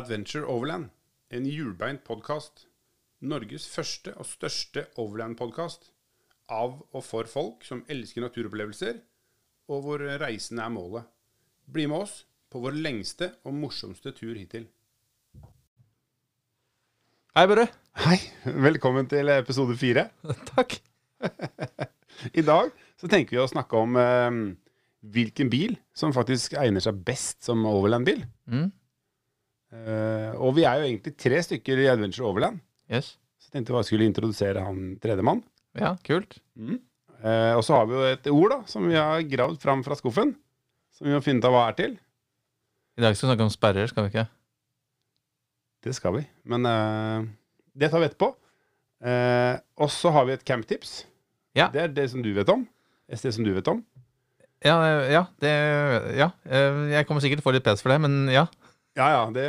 Adventure Overland, en hjulbeint podkast. Norges første og største overland-podkast. Av og for folk som elsker naturopplevelser, og hvor reisen er målet. Bli med oss på vår lengste og morsomste tur hittil. Hei, Børre. Hei, velkommen til episode fire. Takk. I dag så tenker vi å snakke om eh, hvilken bil som faktisk egner seg best som overland-bil. Mm. Eh, og vi er jo egentlig tre stykker i Adventure Overland. Yes. Så jeg tenkte jeg skulle introdusere han tredjemann. Ja, kult. uh, og så har vi jo et ord da, som vi har gravd fram fra skuffen. Som vi må finne ut av hva er til. I dag skal vi snakke om sperrer, skal vi ikke? Det skal vi. Men uh, det tar vi etterpå. Uh, og så har vi et camptips. Ja. Det er det som du vet om. Et sted som du vet om. Ja, ja, det, ja. Jeg kommer sikkert til å få litt pes for det, men ja. Ja, ja. Det,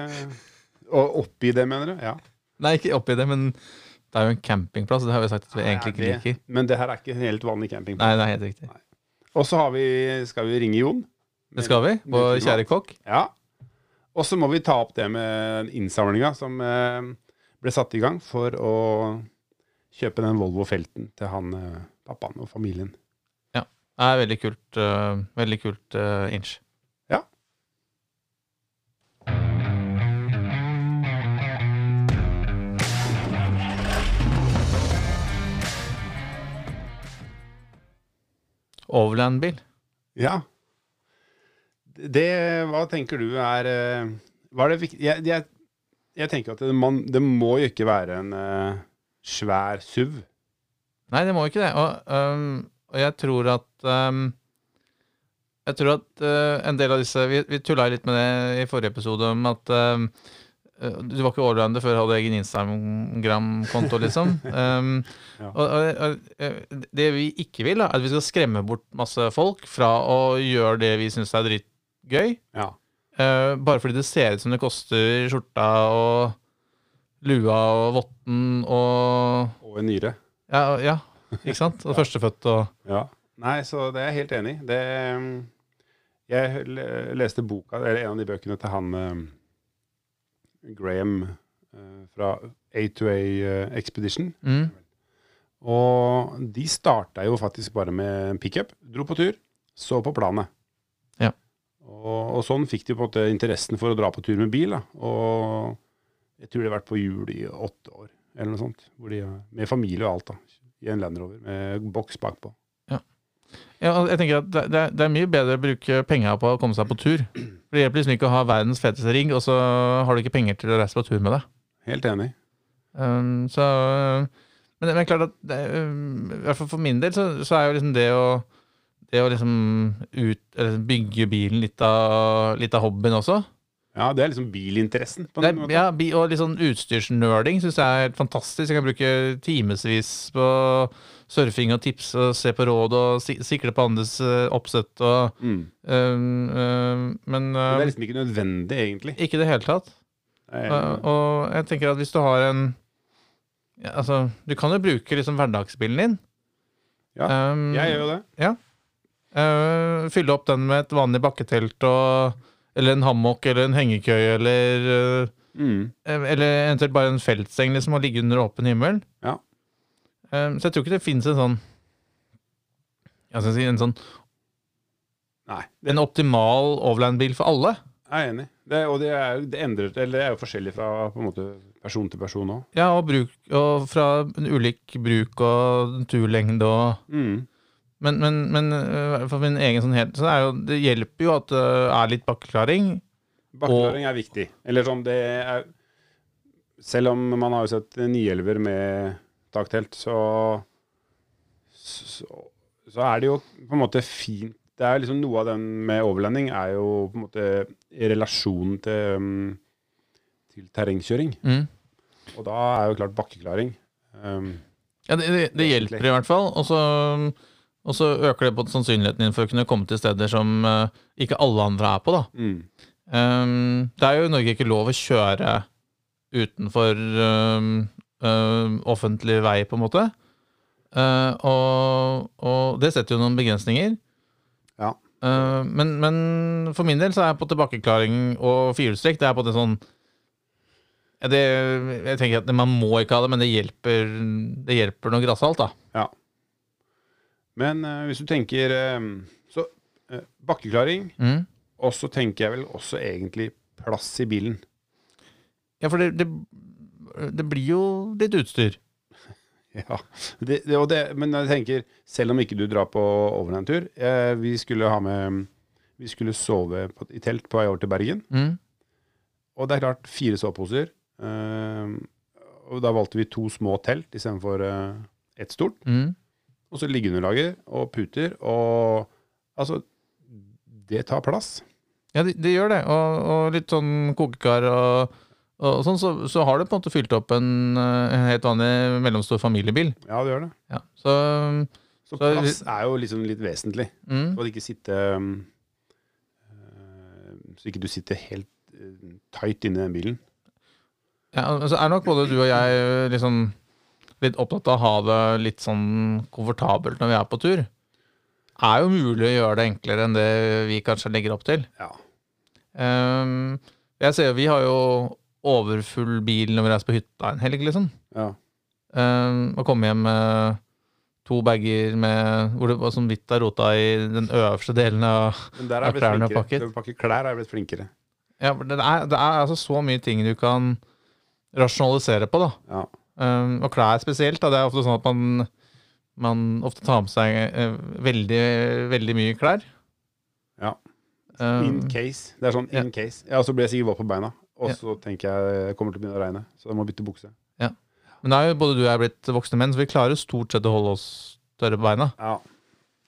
og oppi det, mener du? Ja. Nei, ikke oppi det, men det er jo en campingplass, det har vi sagt at vi egentlig ikke det, liker. men det her er ikke en helt vanlig campingplass. Nei, det er helt riktig. Og så skal vi ringe Jon. Det skal vi. Vår kjære kokk. Ja. Og så må vi ta opp det med innsamlinga som eh, ble satt i gang for å kjøpe den Volvo Felten til han eh, pappaen og familien. Ja. Det er veldig kult, eh, veldig kult inch. Overland-bil. Ja. Det, hva tenker du er eh, Hva er det viktig jeg, jeg, jeg tenker at det, man, det må jo ikke være en uh, svær SUV. Nei, det må ikke det. Og, um, og jeg tror at um, Jeg tror at uh, en del av disse Vi, vi tulla litt med det i forrige episode om at øh, du var ikke allrounder før hadde egen Instagram-konto, liksom. Um, Ja. og, og, øh, det vi ikke vil, da, er at vi skal skremme bort masse folk fra å gjøre det vi syns er dritgøy. Ja. Uh, bare fordi det ser ut som det koster skjorta og lua og votten og Og en nyre. ja, ja, ikke sant? Og førstefødt og Ja. Nei, så det er jeg helt enig i. Det mm, Jeg leste boka, eller en av de bøkene til han eh, Graham eh, fra A2A eh, Expedition. mm, Og de starta jo faktisk bare med pickup. Dro på tur, så på planet. Ja. Og, og sånn fikk de på en måte interessen for å dra på tur med bil. Da. Og jeg tror de har vært på hjul i åtte år, eller noe sånt. Hvor de, med familie og alt, da. I en Land Rover med boks bakpå. Ja, jeg tenker at det, det, er- mye bedre å bruke penger på å komme seg på tur. For Det hjelper liksom ikke å ha verdens feteste ring, og så har du ikke penger til å reise på tur med det. Helt enig. Um, så Men det men klart at det, um, I hvert fall for min del så, så er jo liksom det å Det å liksom ut, eller bygge bilen litt av, litt av hobbyen også. Ja, det er liksom bilinteressen. på en måte. ja, og litt sånn utstyrsnerding syns jeg er helt fantastisk. Jeg kan bruke timevis på surfing og tips og se på råd og si, sikle på andres eh, oppsett og Mm. um, um, Men Men det um, er liksom ikke nødvendig, egentlig. ikke i det hele tatt. Nei, er- Og, og jeg tenker at hvis du har en ja, Altså, du kan jo bruke liksom hverdagsbilen din. Ja, Um, jeg gjør jo det. eh, fylle opp den med et vanlig bakketelt og Eller en hammock eller en hengekøye eller uh, Mm. Eller eventuelt bare en feltseng liksom, og ligge under åpen himmel. Ja. Um, så jeg tror ikke det finnes en sånn Jeg skal si en sånn Nei, En optimal overland-bil for alle. jeg er enig. Det, og det er, det endrer, eller det er jo forskjellig fra måte, person til person òg. Ja, og, bruk, og fra ulik bruk og turlengde og Mm. Men, men, men øh, for min egen sånn helt Så er jo, det hjelper jo at det er litt bakkeklaring. Bakkeklaring er viktig. Eller sånn, det er Selv om man har jo sett 911 med taktelt, så, så Så er det jo på en måte fint Det er liksom Noe av den med overlanding er jo på en måte i relasjonen til, um, til terrengkjøring. Mm. Og da er jo klart bakkeklaring um, Ja, det, det, det hjelper i hvert fall. Og så øker det på sannsynligheten din for å kunne komme til steder som uh, ikke alle andre er på, da. mm. Um, det er jo i Norge ikke lov å kjøre utenfor um, um, offentlig vei, på en måte. Uh, og, og det setter jo noen begrensninger. Ja. Uh, men, men for min del så er på tilbakeklaring og firehjulstrekk Det er på det sånn Det, jeg tenker at Man må ikke ha det, men det hjelper, det hjelper noe grassalt. da. Ja. Men eh, hvis du tenker Så bakkeklaring, Mm. og så tenker jeg vel også egentlig plass i bilen. Ja, for det, det, det blir jo litt utstyr. Ja, det, det, det, men jeg tenker, selv om ikke du drar på overnattur eh, Vi skulle ha med Vi skulle sove på, i telt på vei over til Bergen. Mm. Og det er klart, fire soveposer. Eh, og da valgte vi to små telt istedenfor eh, ett stort. Mm. Og så liggeunderlager og puter. Og altså Det tar plass. Ja, det, det gjør det. Og, og litt sånn kokekar og, og sånn, så, så har det på en måte fylt opp en, eh, helt vanlig mellomstor familiebil. Ja, det gjør det. Ja. Så, Så Så- plass er jo liksom litt vesentlig. mm. Så at ikke sitte um, eh, Så ikke du sitter helt uh, tight inni den bilen. Ja, altså er nok både du og jeg ø, liksom litt opptatt av å ha det litt sånn komfortabelt når vi er på tur. Er jo mulig å gjøre det enklere enn det vi kanskje legger opp til. Ja. Ehm, jeg ser jo, Vi har jo overfull bil når vi reiser på hytta en helg, liksom. ja. Um, og komme hjem med to bager med, hvor det var sånn vidt er rota i den øverste delen av Ja, blitt klærne og pakket. Å pakke klær er blitt flinkere. Ja, det er, det er altså så mye ting du kan rasjonalisere på, da. Ja. Um, og klær spesielt. Da. Det er ofte sånn at man, man ofte tar med seg uh, veldig, veldig mye klær. Ja. Um, In case. Det er sånn in case. Ja, så blir jeg sikkert våt på beina. Og Ja. så tenker jeg det kommer til å begynne å regne, så jeg må bytte bukse. men da er jo både du og jeg blitt voksne menn, så vi klarer stort sett å holde oss tørre på beina. Ja.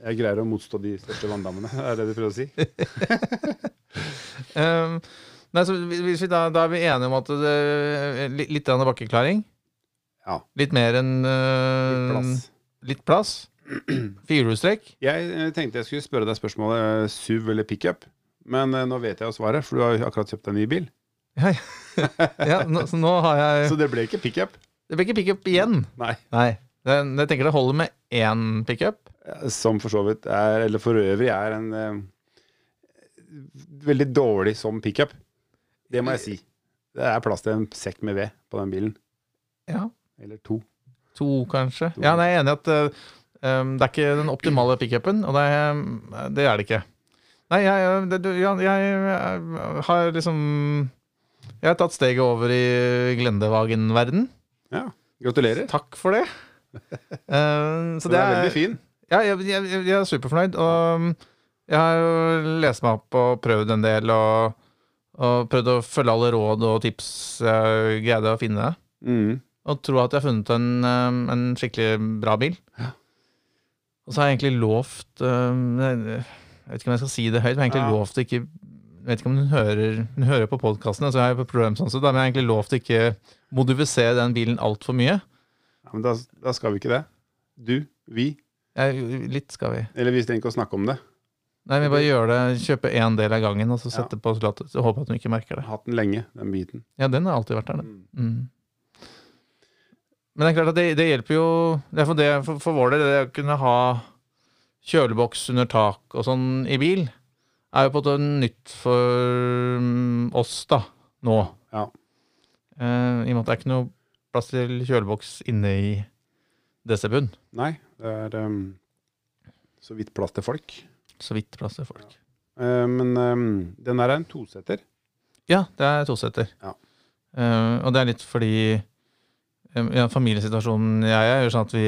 Jeg greier å motstå de største vanndammene, er det du prøver å si? Um, nei, så vi da, da er vi enige om at det, litt, litt en bakkeklaring. Ja. Litt mer enn uh. Litt plass. Firehjulstrekk. Jeg eh, tenkte jeg skulle spørre deg spørsmålet eh, SUV eller pickup, men uh, nå vet jeg jo svaret, for du har akkurat kjøpt deg ny bil. Ja, nå, så nå har jeg Så det ble ikke pickup? Det ble ikke pickup igjen. Nei. Nei. Det, jeg tenker det holder med én pickup. Som for så vidt er, eller for øvrig er en eh, veldig dårlig som pickup. Det må jeg si. Det er plass til en sekk med ved på den bilen. Ja. Eller to. To, kanskje. To. Ja, nei, jeg er enig i at um, det er ikke den optimale pickupen, og det, er- det er det ikke. Nei, jeg, det, ja, jeg, eh, har liksom Jeg har tatt steget over i Glendevagen-verden. Ja. Gratulerer. Takk for det. Uh, Så det er veldig fin. Ja, jeg, jeg, jeg er superfornøyd. Og um, jeg har jo lest meg opp og prøvd en del, og, og prøvd å følge alle råd og tips jeg greide å finne. Mm. Og tror at jeg har funnet en, um, en skikkelig bra bil. Ja. Og så har jeg egentlig lovt um, Jeg vet ikke om jeg skal si det høyt, men jeg har egentlig Ja. lovt å ikke vet ikke om hun hører, hun hører på podkastene, så jeg har problem sånn, så da, men jeg har egentlig lovt å ikke modifisere den bilen altfor mye. Ja, men da, da skal vi ikke det. Du, vi. Ja, litt skal vi. Eller vi trenger ikke å snakke om det. Nei, vi bare gjør det, kjøpe én del av gangen, og så Ja. på slatt, så håper at hun ikke merker det. Hatt den lenge, den biten. Ja, den har alltid vært der, den. Mm. Mm. Men det er klart at det, det hjelper jo det for, det, for, for vår del, det å kunne ha kjøleboks under tak og sånn i bil, er jo på en måte nytt for mm, oss da, nå. Ja. Eh, I og med at det er ikke noe plass til kjøleboks inne i DC-bunn. Nei, det er um, så vidt plass til folk. Så vidt plass til folk. Eh, men um, den der er en toseter. Ja, det er toseter. Ja. Eh, og det er litt fordi eh, ja, familiesituasjonen jeg er, gjør sånn at vi,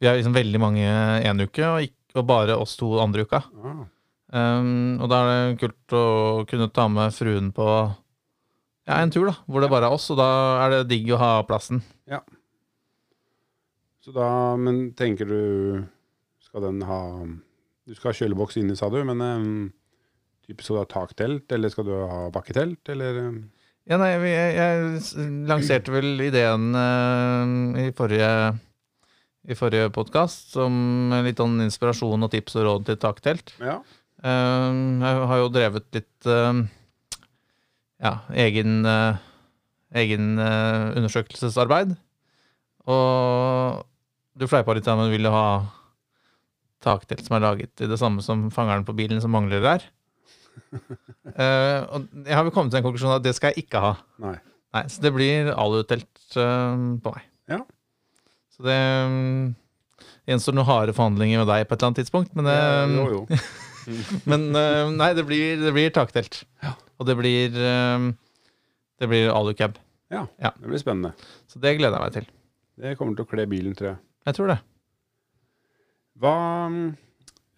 vi er liksom veldig mange en uke, og, ikke, og bare oss to andre uka. Ah, Um, og da er det kult å kunne ta med fruen på ja, en tur, da, hvor det bare er oss, og da er det digg å ha plassen. Ja. så da, men tenker du Skal den ha Du skal ha kjøleboks inne, sa du, men um, typisk skal du ha taktelt, eller skal du ha bakketelt, eller um, Ja, nei, jeg, jeg lanserte vel ideen uh, i forrige i forrige podkast som litt sånn inspirasjon og tips og råd til taktelt. Ja. Eh, jeg har jo drevet litt eh, ja, egen, eh, egen eh, undersøkelsesarbeid. Og du fleipa litt om du ville ha taktelt som er laget i det samme som fangeren på bilen som mangler der. Eh, og jeg har vel kommet til en konklusjon at det skal jeg ikke ha. Nei. Nei, så det blir alutelt på meg. Ja. Så det um, gjenstår noen harde forhandlinger med deg på et eller annet tidspunkt, men, Ja, um, jo, jo. men uh, nei, det blir, det blir taktelt. Ja. Og det blir um, Det blir alucab. Ja, Ja. det blir spennende. Så det gleder jeg meg til. Det kommer til å kle bilen, tror jeg. Jeg tror det. Hva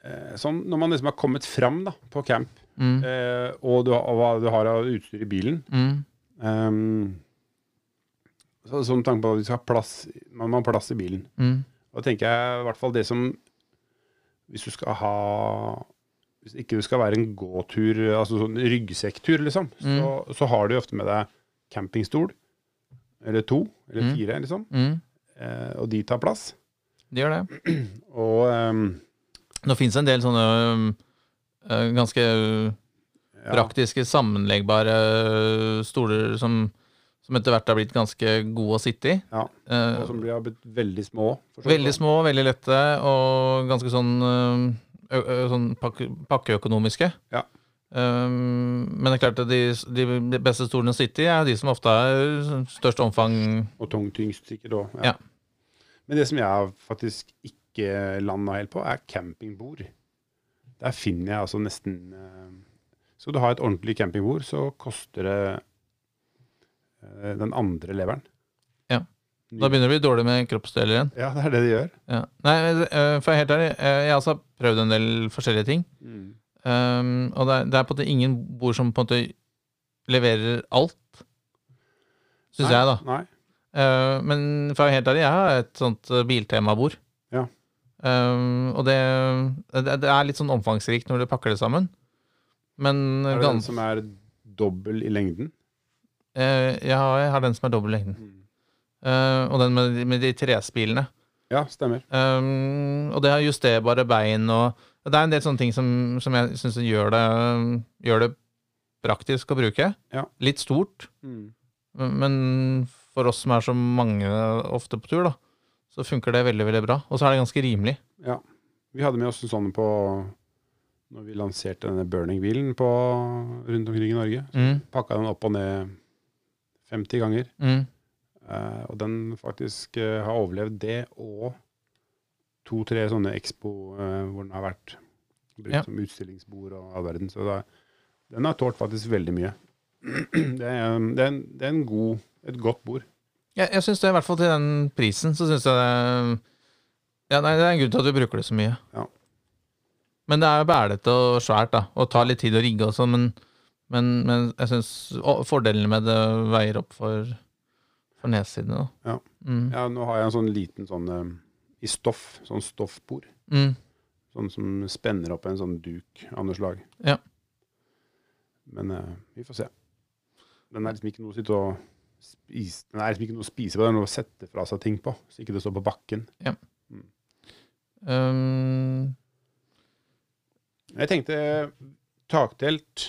eh, Sånn når man liksom har kommet fram da, på camp, Mm. eh, og, du, og hva du har av utstyr i bilen Mm. um, så, Sånn tanke på at vi skal ha plass Man må ha plass i bilen. Mm. Da tenker jeg i hvert fall det som Hvis du skal ha Hvis ikke det skal være en gåtur, altså sånn ryggsekktur, liksom, Mm. så, så har du ofte med deg campingstol. Eller to, eller Mm. fire, liksom. Mm. Eh, og de tar plass. De gjør det. Og um, Nå fins det en del sånne um, ganske uh, ja, praktiske, sammenleggbare stoler som, som etter hvert har blitt ganske gode å sitte i. Ja, og som blir har blitt veldig små. veldig små, veldig lette og ganske sånn, sånn pakke, pakkeøkonomiske. Ja. Um, men det er klart at de, de beste stolene å sitte i, er de som ofte er størst omfang. Og tungtyngst, sikkert òg. Ja. Men det som jeg faktisk ikke landa helt på, er campingbord. Der finner jeg altså nesten eh, Skal du ha et ordentlig campingbord, så koster det eh, den andre leveren. Ja. Da begynner det å bli dårlig med kroppsdeler igjen. Ja, det er det de gjør. Ja. Nei, uh, for jeg er helt ærlig, uh, jeg har også prøvd en del forskjellige ting. Mm. Um, og det er, det er på en måte ingen bord som på en måte leverer alt, syns jeg, da. Nei. Uh, men for å være helt ærlig, jeg har et sånt biltemabord. Ja. Um, og det, det, er litt sånn omfangsrikt når du pakker det sammen. Men Er det den som er dobbel i lengden? uh, har, jeg har den som er dobbel lengden. Uh, og den med, med de trespilene. Ja, stemmer. Um, og det har justerbare bein og Det er en del sånne ting som, som jeg syns gjør, det- gjør det praktisk å bruke. Ja. Litt stort, Mm. men for oss som er så mange ofte på tur, da, så funker det veldig veldig bra. Og så er det ganske rimelig. Ja. Vi hadde med oss en sånn på når vi lanserte denne burning-bilen rundt omkring i Norge. Mm, Pakka den opp og ned 50 ganger. mm, og den faktisk eh, har overlevd det og to-tre sånne Expo eh, hvor den har vært brukt Ja. som utstillingsbord og all verden. Så det, den har tålt faktisk veldig mye. det, er, det, er en, det er en god, et godt bord. Jeg, jeg syns det, i hvert fall til den prisen, så syns jeg det Ja, nei, det er en grunn til at vi bruker det så mye. Ja. Men det er jo bælete og svært, da, og tar litt tid å rigge og sånn, men, men, men jeg syns fordelene med det veier opp for, for nedsidene, da. Ja. Mm. Ja, nå har jeg en sånn liten sånn eh, i stoff, sånn stoffbord. Mm. Sånn som spenner opp en sånn duk av noe slag. Ja. Men uh, vi får se. Den er liksom ikke noe å sitte og spise Den er liksom ikke noe å spise på, det er noe å sette fra seg ting på. Så ikke det står på bakken. Um, Jeg tenkte taktelt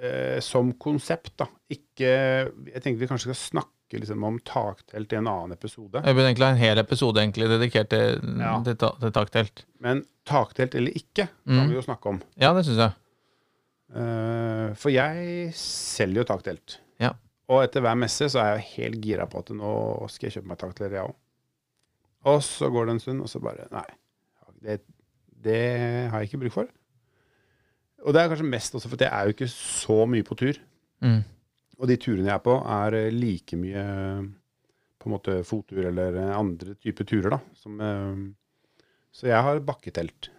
eh, som konsept, da. Ikke Jeg tenkte vi kanskje skal snakke liksom, om taktelt i en annen episode. jeg burde egentlig ha en hel episode egentlig dedikert til, Ja. til, ta- til taktelt. Men taktelt eller ikke, kan Mm. vi jo snakke om. Ja, det syns jeg. Uh, for jeg selger jo taktelt. Ja. Og etter hver messe så er jeg helt gira på at nå skal jeg kjøpe meg taktelt, jeg òg. Og så går det en stund, og så bare Nei, det, det har jeg ikke bruk for. Og det er kanskje mest også for jeg er jo ikke så mye på tur. Mm. Og de turene jeg er på, er eh, like mye eh, på en måte fottur eller eh, andre typer turer, da. Som, så jeg har bakketelt.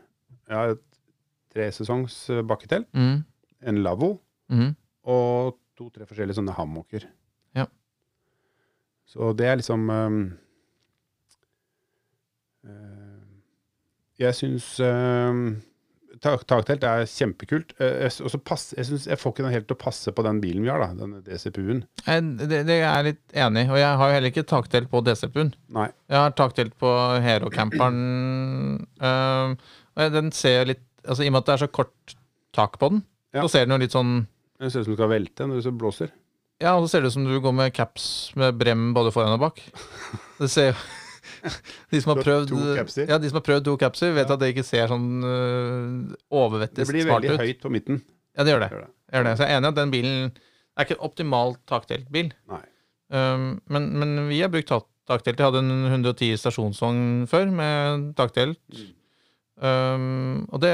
Jeg har et tresesongs bakketelt, Mm. en lavvo Mm. og to-tre forskjellige sånne hammocker. Ja. Så det er liksom um, Jeg syns um, taktelt er kjempekult. Eh, jeg- pass- jeg, synes, jeg får ikke den helt til å passe på den bilen vi har, da, den DCPU-en. Det, det er jeg litt enig i, og jeg har jo heller ikke taktelt på DCPU-en. Nei. Jeg har taktelt på Hero-camperen. jeg- den ser litt Altså I og med at det er så kort tak på den, Ja. så ser den jo litt sånn Det ser ut som du skal velte når det blåser. Ja, og så ser det ut som du går med caps med brem både foran og bak. Det ser jo De som har prøvd. Ja, de som har prøvd to capser, vet at det ikke ser sånn øh, overvettig Det blir veldig ut. høyt på midten. Ja, det gjør det. Det. gjør det. Så jeg er enig i at den bilen er ikke en optimal takteltbil. Um, men, men vi har brukt tak- taktelt. Jeg hadde en 110 stasjonsvogn før med taktelt. Um, og det,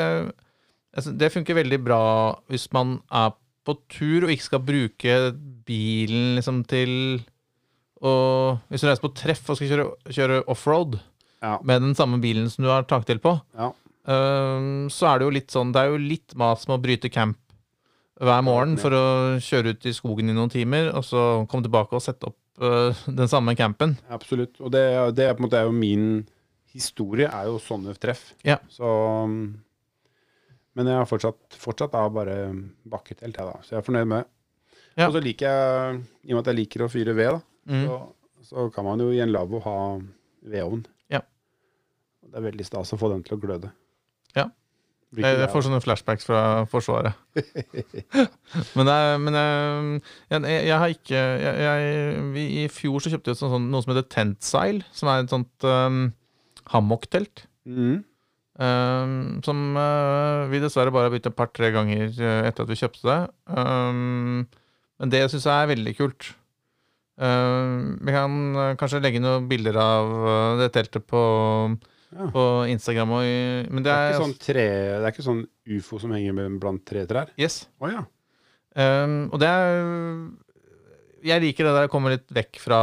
altså, det funker veldig bra hvis man er på tur og ikke skal bruke bilen liksom til å Hvis du reiser på treff og skal kjøre, kjøre offroad Ja. med den samme bilen som du har taktil på, Ja. um, så er det jo litt sånn Det er jo litt mas med å bryte camp hver morgen for å kjøre ut i skogen i noen timer, og så komme tilbake og sette opp uh, den samme campen. Absolutt. Og det, det er på en måte er jo min historie, er jo sånne treff. Ja. Så um, Men jeg har fortsatt, fortsatt da bare bakketelt, jeg, da. Så jeg er fornøyd med det. Ja. Og så liker jeg, i og med at jeg liker å fyre ved, da, Mm. så, så kan man jo i en lavvo ha vedovn. Ja. Det er veldig stas å få den til å gløde. Ja. Jeg, jeg får sånne flashbacks fra Forsvaret. men det er, men jeg, jeg, jeg har ikke jeg, jeg, vi, I fjor så kjøpte vi sånn- noe som heter Tentseil, som er et sånt um, hammock-telt. Mhm. Um, som uh, vi dessverre bare har byttet et par-tre ganger uh, etter at vi kjøpte det. Um, men det syns jeg er veldig kult. Um, vi kan uh, kanskje legge noen bilder av uh, det teltet på, Ja. på Instagram. Og, men Det det er, er, ikke sånn tre, det er ikke sånn ufo som henger med- blant tre trær? Yes. Oh, ja. Um, og det er Jeg liker det der å komme litt vekk fra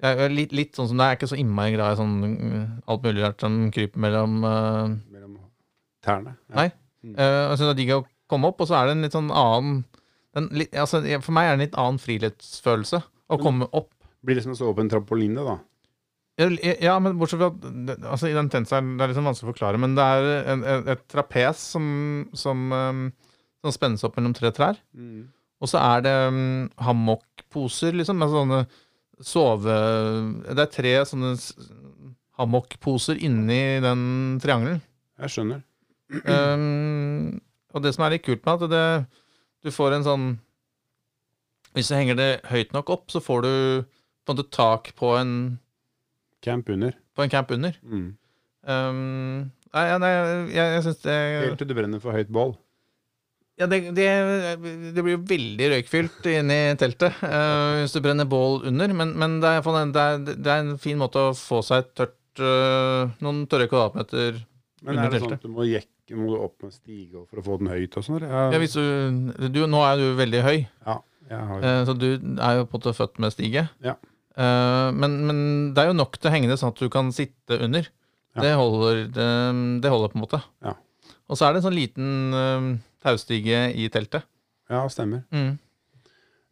er litt, litt sånn som det er. Jeg er ikke så innmari glad i sånn uh, alt mulig rart som kryper mellom uh, Mellom tærne. Ja. Nei. Uh, altså, det er digg å komme opp, og så er det en litt sånn annen den, altså, For meg er det en litt annen frihetsfølelse å komme opp. Blir det som å stå på en trampoline, da? Ja, men bortsett fra at altså, I den tenseren, Det er liksom vanskelig å forklare, men det er en, en, et trapes som, som, um, som spennes opp mellom tre trær. Og så er det um, hammockposer, liksom. Med sånne sove... Det er tre sånne hammockposer inni den triangelen. Jeg skjønner. Um, og det som er litt kult med at det, du får en sånn Hvis du henger det høyt nok opp, så får du på en måte tak på en, Camp under. på en camp under. Mm. Um, nei, nei, jeg, jeg syns det Helt til du brenner for høyt bål. Ja, det, det, det blir jo veldig røykfylt inni teltet uh, hvis du brenner bål under, men, men det, er, det, er, det er en fin måte å få seg tørt uh, noen tørre kvadratmeter Men Under er det sånn at du må jekke må du opp med stige for å få den høyt og sånn? Ja, hvis du, du, Nå er du veldig høy, Ja, har eh, så du er jo på en måte født med stige. Ja. Eh, men, men det er jo nok til å henge det sånn at du kan sitte under. Ja. Det, holder, det, det holder på en måte. Ja. Og så er det en sånn liten taustige i teltet. Ja, stemmer. Mm,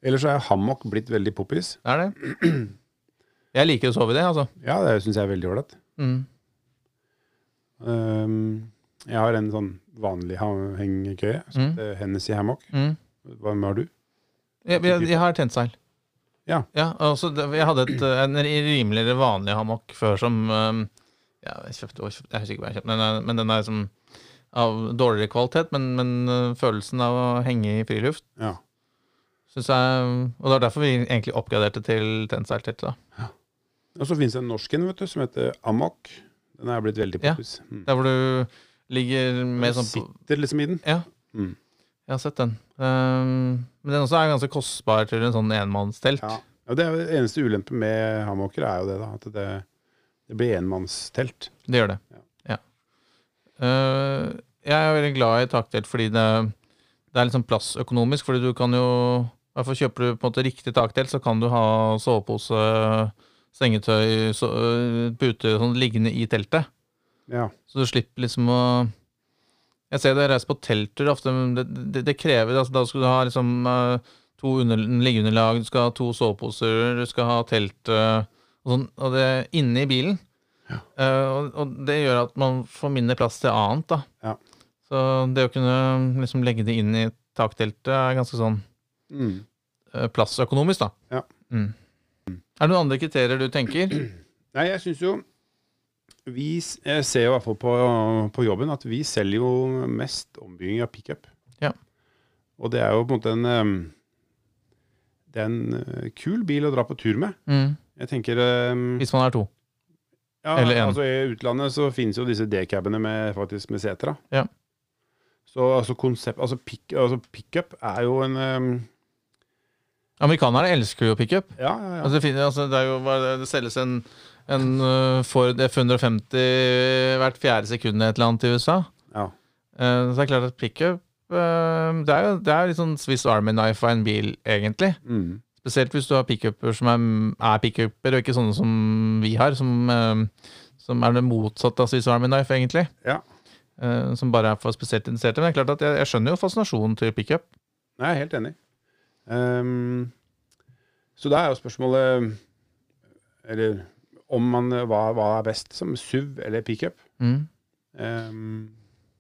Ellers så er hammock blitt veldig poppis. det er det. Jeg liker å sove i det, altså. Ja, det syns jeg er veldig ålreit. Mm. Um, jeg har en sånn vanlig hengekøye. Mm. Hennessy hammock. Mm. Hva med har du? Jeg, jeg, jeg har tentseil. Ja. ja også, jeg hadde et, en rimeligere vanlig hammock før som ja, jeg, kjøpte, jeg husker ikke hva jeg kjøpte, men, den men den er som av dårligere kvalitet. Men, men uh, følelsen av å henge i friluft Ja. synes jeg Og det var derfor vi egentlig oppgraderte til tentseilteltet. Ja. Og så finnes det en norsk en vet du, som heter Amok. Den er blitt veldig Ja. poppis. Mm. Der hvor du ligger med Du sånn sitter liksom i den. Ja, Mm. Jeg har sett den. Um, men den også er ganske kostbar til en sånn enmannstelt. Ja. ja, det er jo eneste ulempe med hammocker er jo det, da. At det, det blir enmannstelt. Det gjør det. Ja. Ja. Uh, jeg er veldig glad i taktelt fordi det, det er litt sånn plassøkonomisk. Fordi du kan jo i hvert fall Kjøper du på en måte riktig taktelt, så kan du ha sovepose, sengetøy, så, øh, pute sånn liggende i teltet. Ja. Så du slipper liksom å Jeg ser det reist på telter ofte, det, det, det krever altså, Da skal du ha liksom eh, to under, liggeunderlag, du skal ha to soveposer, du skal ha telt eh, og sånn, og det inne i bilen. Ja. Uh, og, og det gjør at man får mindre plass til annet, da. Ja. Så det å kunne liksom legge det inn i takteltet er ganske sånn Mm. uh, plassøkonomisk, da. Ja. Mm. Er det noen andre kriterier du tenker? Nei, jeg syns jo vi, ser jo i hvert fall på, på jobben at vi selger jo mest ombygging av pickup. Ja. Og det er jo på en måte en Det er en eh, kul bil å dra på tur med. Mm. Jeg tenker Hvis man er to. ja, eller én. altså I utlandet så finnes jo disse D-cabene med, faktisk med seter. Ja. Så altså konsept, altså, pick, altså pickup er jo en um... Amerikanerne elsker jo pickup. Ja, ja, ja. Altså, det, finner, altså, det, jo, det, det selges en, en uh, Ford F150 hvert fjerde sekund et eller annet i USA. ja. Eh, så det er klart at pickup uh, Det er jo det er litt sånn Swiss Army knife av en bil, egentlig. Mm. Spesielt hvis du har pickuper som er, er pickuper, og ikke sånne som vi har, som, eh, som er det motsatte av Swiss Army knife, egentlig. Ja. Eh, som bare er for spesielt interesserte. Men det er klart at jeg, jeg skjønner jo fascinasjonen til pickup. Jeg er helt enig. Um, så da er jo spørsmålet Eller om man hva, hva er best, som SUV eller pickup? Mm. Um,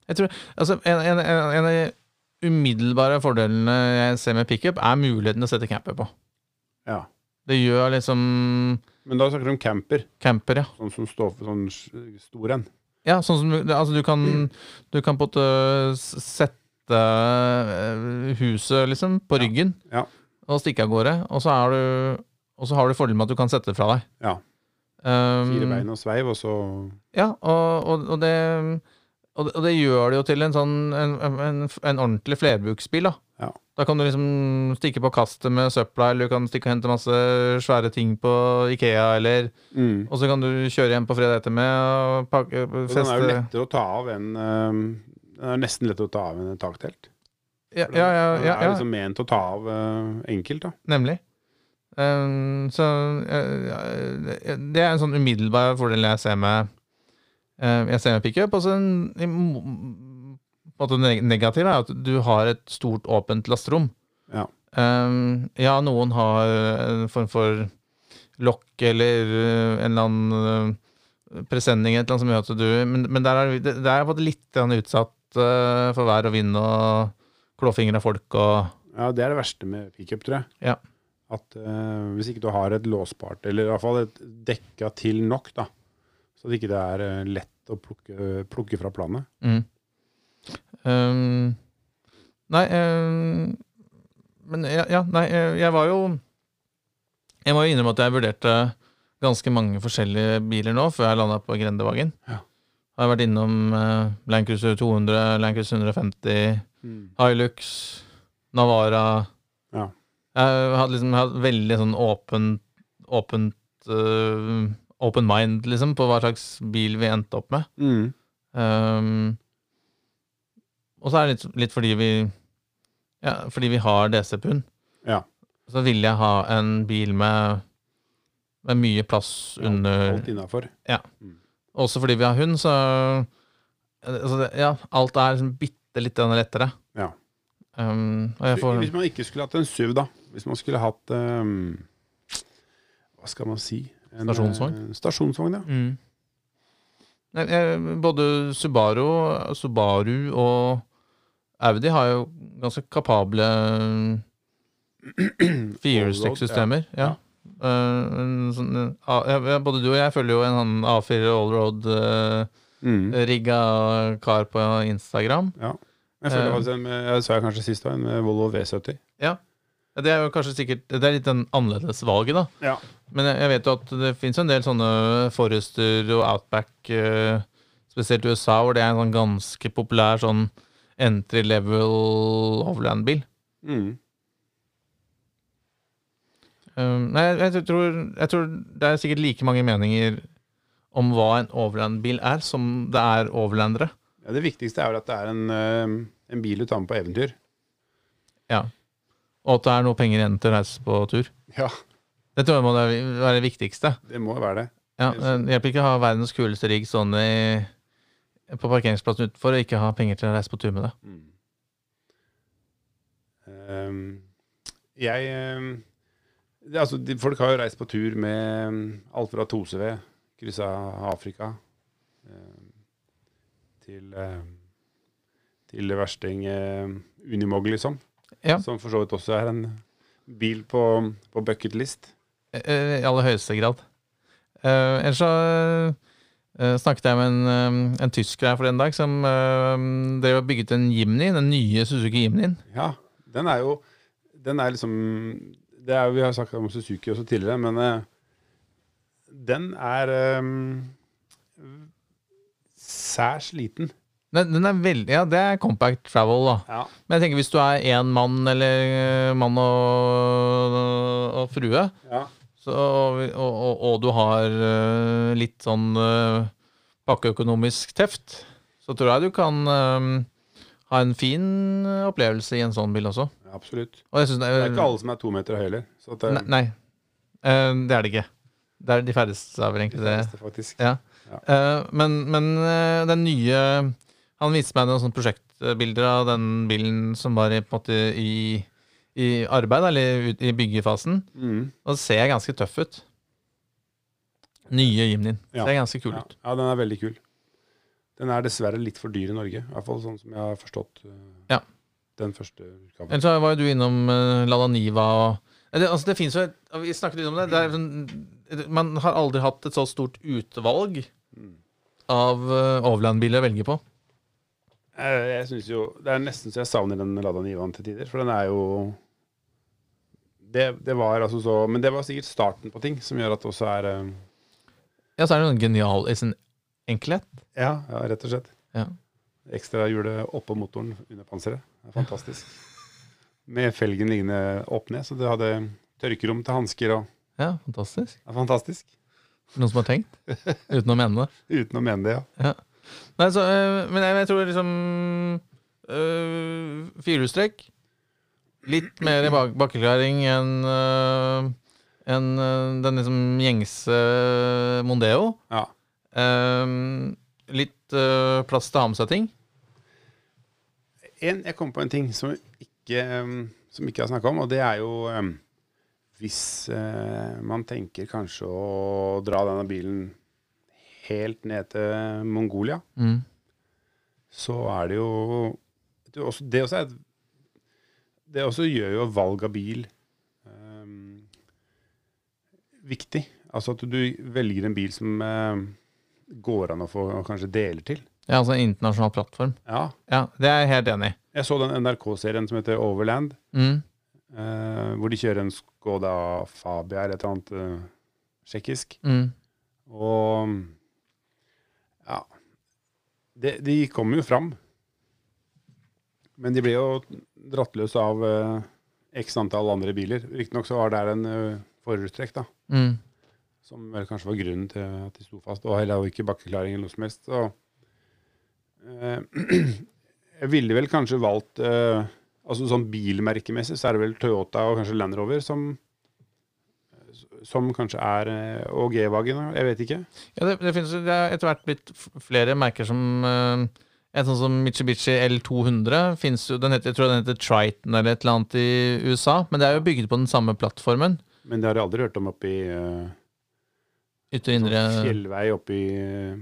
Jeg tror, altså, en, en, en, av de umiddelbare fordelene jeg ser med pickup, er muligheten til å sette camper på. ja. Det gjør liksom Men da snakker du om camper, camper, ja. sånn som står for sånn stor en. Ja, sånn som Altså, du kan, du kan på en måte sette eh, huset, liksom, på ryggen Ja. og stikke av gårde, og så, er du, og så har du fordelen med at du kan sette det fra deg. Ja. Um, Fire bein og sveiv, og så Ja, og, og, og, det, og, det, gjør det jo til en sånn en, en, en ordentlig flerbruksbil, da. Ja. Da kan du liksom stikke på kastet med søpla, eller du kan stikke og hente masse svære ting på Ikea, eller mm. Og så kan du kjøre hjem på fredag etter med og pakke, Og den er jo lettere å ta av enn um, Den er nesten lettere å ta av enn et taktelt. Ja, ja, ja, Den er liksom ment å ta av uh, enkelt, da. nemlig. Um, så eh, det er en sånn umiddelbar fordel jeg ser med eh, Jeg ser med pickup. Og så en negativ er at du har et stort, åpent lasterom. Ja. Um, ja, noen har en form for lokk eller eh, en eller annen eh, presenning eller annet som gjør at du Men, men der er det det er på litt utsatt eh, for vær og vind og klåfingre av folk og Ja, det er det verste med pickup, tror jeg. Ja. At uh, hvis ikke du har et låsbart, eller i hvert fall et dekka til nok, da, så at ikke det er eh, lett å plukke, plukke fra planet. Mm. Um, nei um, Men ja, ja, nei, eh, jeg var jo Jeg må jo innrømme at jeg vurderte ganske mange forskjellige biler nå før jeg landa på Grendevagen. Ja. Har vært innom uh, Land Cruiser 200, Land Cruiser 150, Hilux, Navara. Ja. Jeg hadde liksom jeg hadde veldig sånn åpent åpent uh, open mind, liksom, på hva slags bil vi endte opp med. Mm. Um, og så er det litt, litt fordi vi Ja, fordi vi har DC-pund. Ja. Så vil jeg ha en bil med, med mye plass under ja, Alt innafor. Også fordi vi har hund, så altså Ja, alt er liksom bitte litt lettere. Ja. Um, får Hvis man ikke skulle hatt en SUV, da. Hvis man skulle hatt um, Hva skal man si? En, Stasjonsvogn? eh, stasjonsvogn, ja. mm. Både Subaru, Subaru og Audi har jo ganske kapable firehjulstrekksystemer. Ja. Ja. sånn, eh, ja, både du og jeg følger jo en sånn A4 allroad-rigga Mm. kar på Instagram. ja. Jeg følger Eh. faktisk en med, jeg sa jeg kanskje sist, en med Volvo V70. Ja. Det er jo kanskje sikkert Det er litt den annerledes valget, da. Ja. Men jeg, jeg vet jo at det fins en del sånne Forester og Outback, eh, spesielt i USA, hvor det er en sånn ganske populær sånn entry level overland-bil. Mm. Um, nei, jeg, jeg, tror, jeg tror det er sikkert like mange meninger om hva en overland-bil er, som det er overlandere. Ja, det viktigste er vel at det er en, eh, en bil du tar med på eventyr. Ja. Og at det er noe penger igjen til å reise på tur. Ja, Det tror jeg må være det viktigste. det må være det. Ja, det hjelper ikke å ha verdens kuleste rigg sånn i, på parkeringsplassen utenfor og ikke ha penger til å reise på tur med det. Mm. Um, jeg ehm, det, altså, de, Folk har jo reist på tur med ehm, alt fra Toseved, kryssa Afrika, ehm, til ehm, til versting Unimog, liksom. Ja. Som for så vidt også er en bil på, på bucket list. Eh, I aller høyeste grad. Uh, ellers så uh, snakket jeg med en, eh, en tysker her for en dag som uh, drev og bygget en Jimny, den nye Suzuki Jimnyen. Ja, den er jo Den er liksom det er, Vi har snakket om Suzuki også tidligere, men uh, den er um, særs liten. Den, den er veldig Ja, det er compact travel, da. Ja. Men jeg tenker hvis du er én mann, eller eh, mann og, og frue, ja. så, og, og, og du har eh, litt sånn uh, bakkeøkonomisk teft, så tror jeg du kan eh, ha en fin opplevelse i en sånn bil også. Absolutt. Og jeg synes det, Det er ikke alle som er to meter høye heller. Det, Nei, nei. Eh, det er det ikke. Det er de færreste vel egentlig det. færreste, faktisk. Ja. Eh, men men eh, den nye Han viste meg noen sånne prosjektbilder av den bilen som var i, på en måte i, i arbeid, eller ut, i byggefasen. Mm. Og det ser ganske tøff ut. Nye Jimnyen. Ja. Ser ganske kul Ja. ut. ja, den er veldig kul. Den er dessverre litt for dyr i Norge, i hvert fall sånn som jeg har forstått uh, Ja. den første utgaven. Ellers var jo du innom uh, Lada Niva og Eh, det, altså det finnes jo Vi snakket litt om det. det er, sånn- man har aldri hatt et så stort utvalg Mm. av uh, overlandbiler å velge på. Eh, Jeg synes jo, Det er nesten så jeg savner den Lada Nivaen til tider, for den er jo det, det var altså så Men det var sikkert starten på ting som gjør at det også er eh, Ja, så er det noe genial i sin enkelhet. Ja, ja rett og slett. Ja. Ekstrahjulet oppå motoren under panseret. Det er fantastisk. Med felgen liggende opp ned, så det hadde tørkerom til hansker og Ja, fantastisk. Er fantastisk. Noen som har tenkt? Uten å mene det. Uten å mene det, ja. ja. Nei, så, øh, men jeg, jeg tror liksom øh, Firehjulstrekk. Litt mer i bak bakkeklaring enn øh, enn, øh, den liksom gjengse Mondeo. ja. Ehm, litt øh, plass til å ha med seg ting. En, jeg kom på en ting som ikke, um, som ikke har snakka om, og det er jo um, hvis uh, man tenker kanskje å dra denne bilen helt ned til Mongolia, Mm. så er det jo Det, også, det også er et Det også gjør jo valg av bil um, viktig. Altså at du velger en bil som uh, går an å få kanskje deler til. Ja, altså en internasjonal plattform. Ja. Ja, Det er jeg helt enig i. Jeg så den NRK-serien som heter Overland. Mm. uh, hvor de kjører en Skoda Fabia eller et eller annet uh, tsjekkisk. Mm. Og ja de, de kom jo fram. Men de ble jo dratt løs av uh, x antall andre biler. Riktignok så var det en uh, forhjulstrekk, da. Mm. Som vel kanskje var grunnen til at de sto fast. Og heller ikke bakkeklaring eller noe som helst. Så uh, jeg ville vel kanskje valgt uh, Altså sånn bilmerkemessig så er det vel Toyota og kanskje Land Rover som som kanskje er eh, Og G-Wagen, jeg vet ikke. Ja, det, det finnes det er etter hvert blitt flere merker som uh, En sånn som Mitsubishi L200 finnes jo, den heter, Jeg tror den heter Triton eller et eller annet i USA. Men det er jo bygget på den samme plattformen. Men det har jeg aldri hørt om oppi uh, Ytre indre fjellvei oppi uh,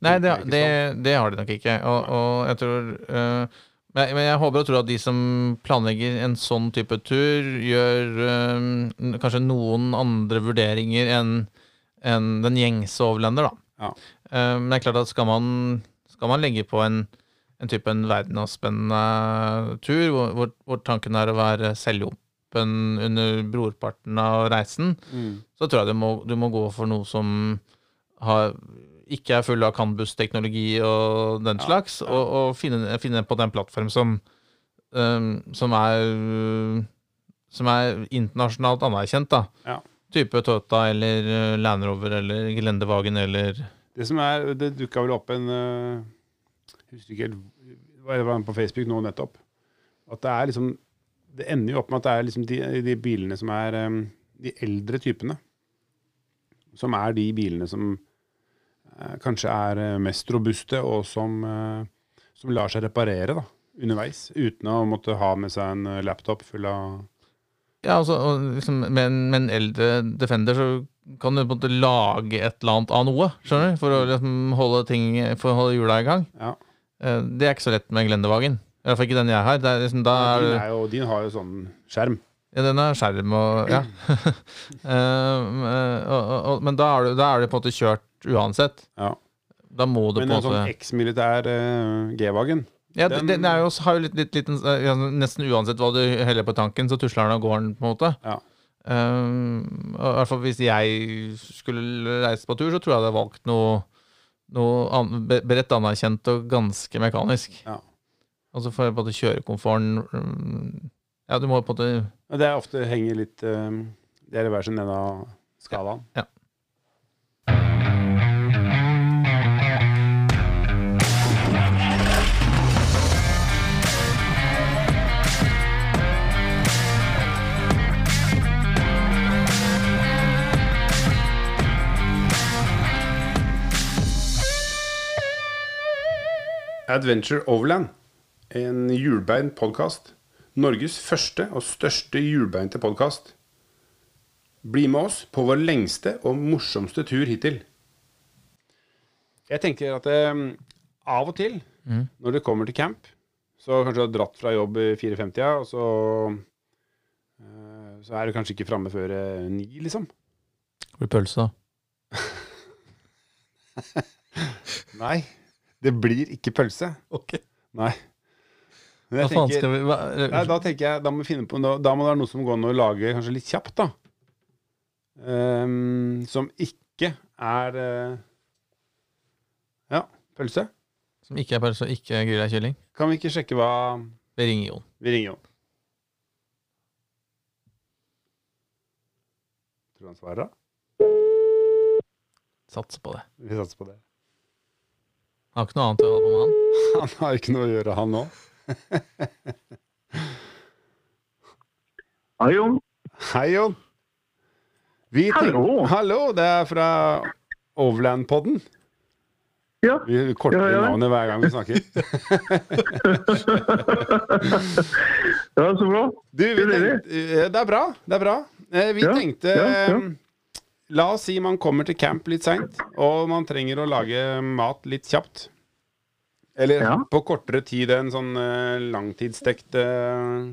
Nei, det, det, det har de nok ikke. Og, og jeg tror uh, men, men jeg håper og tror at de som planlegger en sånn type tur, gjør øh, kanskje noen andre vurderinger enn enn den gjengse overlender, da. Ja. Uh, men det er klart at skal man, skal man legge på en, en type en verdensomspennende tur, hvor, hvor, hvor tanken er å være selvhjulpen under brorparten av reisen, mm. så tror jeg du må, du må gå for noe som har, ikke er full av Canbus-teknologi og den slags, og, og finne, finne på den plattform som, um, som er som er internasjonalt anerkjent, da. Ja. Type Toyota eller uh, Land Rover eller Gelendewagen eller Det som er, det dukka vel opp en uh, Husker ikke helt Det var på Facebook nå nettopp. At det er liksom Det ender jo opp med at det er liksom de, de bilene som er de eldre typene. Som er de bilene som kanskje er eh, mest robuste, og som, eh, som lar seg reparere da, underveis. Uten å måtte ha med seg en eh, laptop full av Ja, altså, liksom, med, en, med en eldre Defender så kan du på en måte lage et eller annet av noe, skjønner du? For å liksom holde ting For å holde hjula i gang. Ja. Eh, Det er ikke så lett med Glendevagen. I hvert fall ikke den jeg har. Er liksom, da er din, jo, din har jo sånn skjerm. ja, den har skjerm og Ja. Eh, men da er, du, da er du på en måte kjørt uansett. Ja. Da må du Men på en måte sånn eksmilitær uh, G-vagen Ja, den- det, det jo, har jo litt, litt, litt ja, Nesten uansett hva du heller på tanken, så tusler den av gården, på en måte. Ja. Um, I hvert fall hvis jeg skulle reise på tur, så tror jeg jeg hadde valgt noe noe an, bredt anerkjent og ganske mekanisk. Ja. får jeg på en måte kjørekomforten mm, Ja, du må på en måte Og det er ofte henger litt eh, Det er i hver sin ende av skalaen. Ja. Adventure Overland, en hjulbeint podkast. Norges første og største hjulbeinte podkast. Bli med oss på vår lengste og morsomste tur hittil. Jeg tenker at eh, av og til, når det kommer til camp, så kanskje du har dratt fra jobb i 4.50, og så eh, Så er du kanskje ikke framme før eh, ni, liksom. Blir pølse, da. Nei. Det blir ikke pølse. Ok. Nei. Men Hva faen tenker- skal vi hva, Nei, da tenker jeg, da må, vi finne på, da, da må det være noe som går an å lage kanskje litt kjapt, da. Ehm, som ikke er eh, Ja, pølse. Som ikke er pølse og ikke grilla kylling? Kan vi ikke sjekke hva Vi ringer Jon. Vi ringer Jon. Tror du han svarer, da? Satser på det. Vi satser på det. Har ikke noe annet å holde på med han. Han har ikke noe å gjøre, han nå. Hei, Jon. Hei, Jon. Vi Hallo. Hallo, det er fra Overland-podden. Ja. Vi korter Ja, ja. navnet hver gang vi snakker. ja, så bra. Du, vi det? tenkte, det er bra. Det er bra. Eh, Vi Ja, tenkte ja, ja. eh, La oss si man kommer til camp litt seint, og man trenger å lage mat litt kjapt. Eller Ja. på kortere tid enn sånn uh, langtidsstekt uh,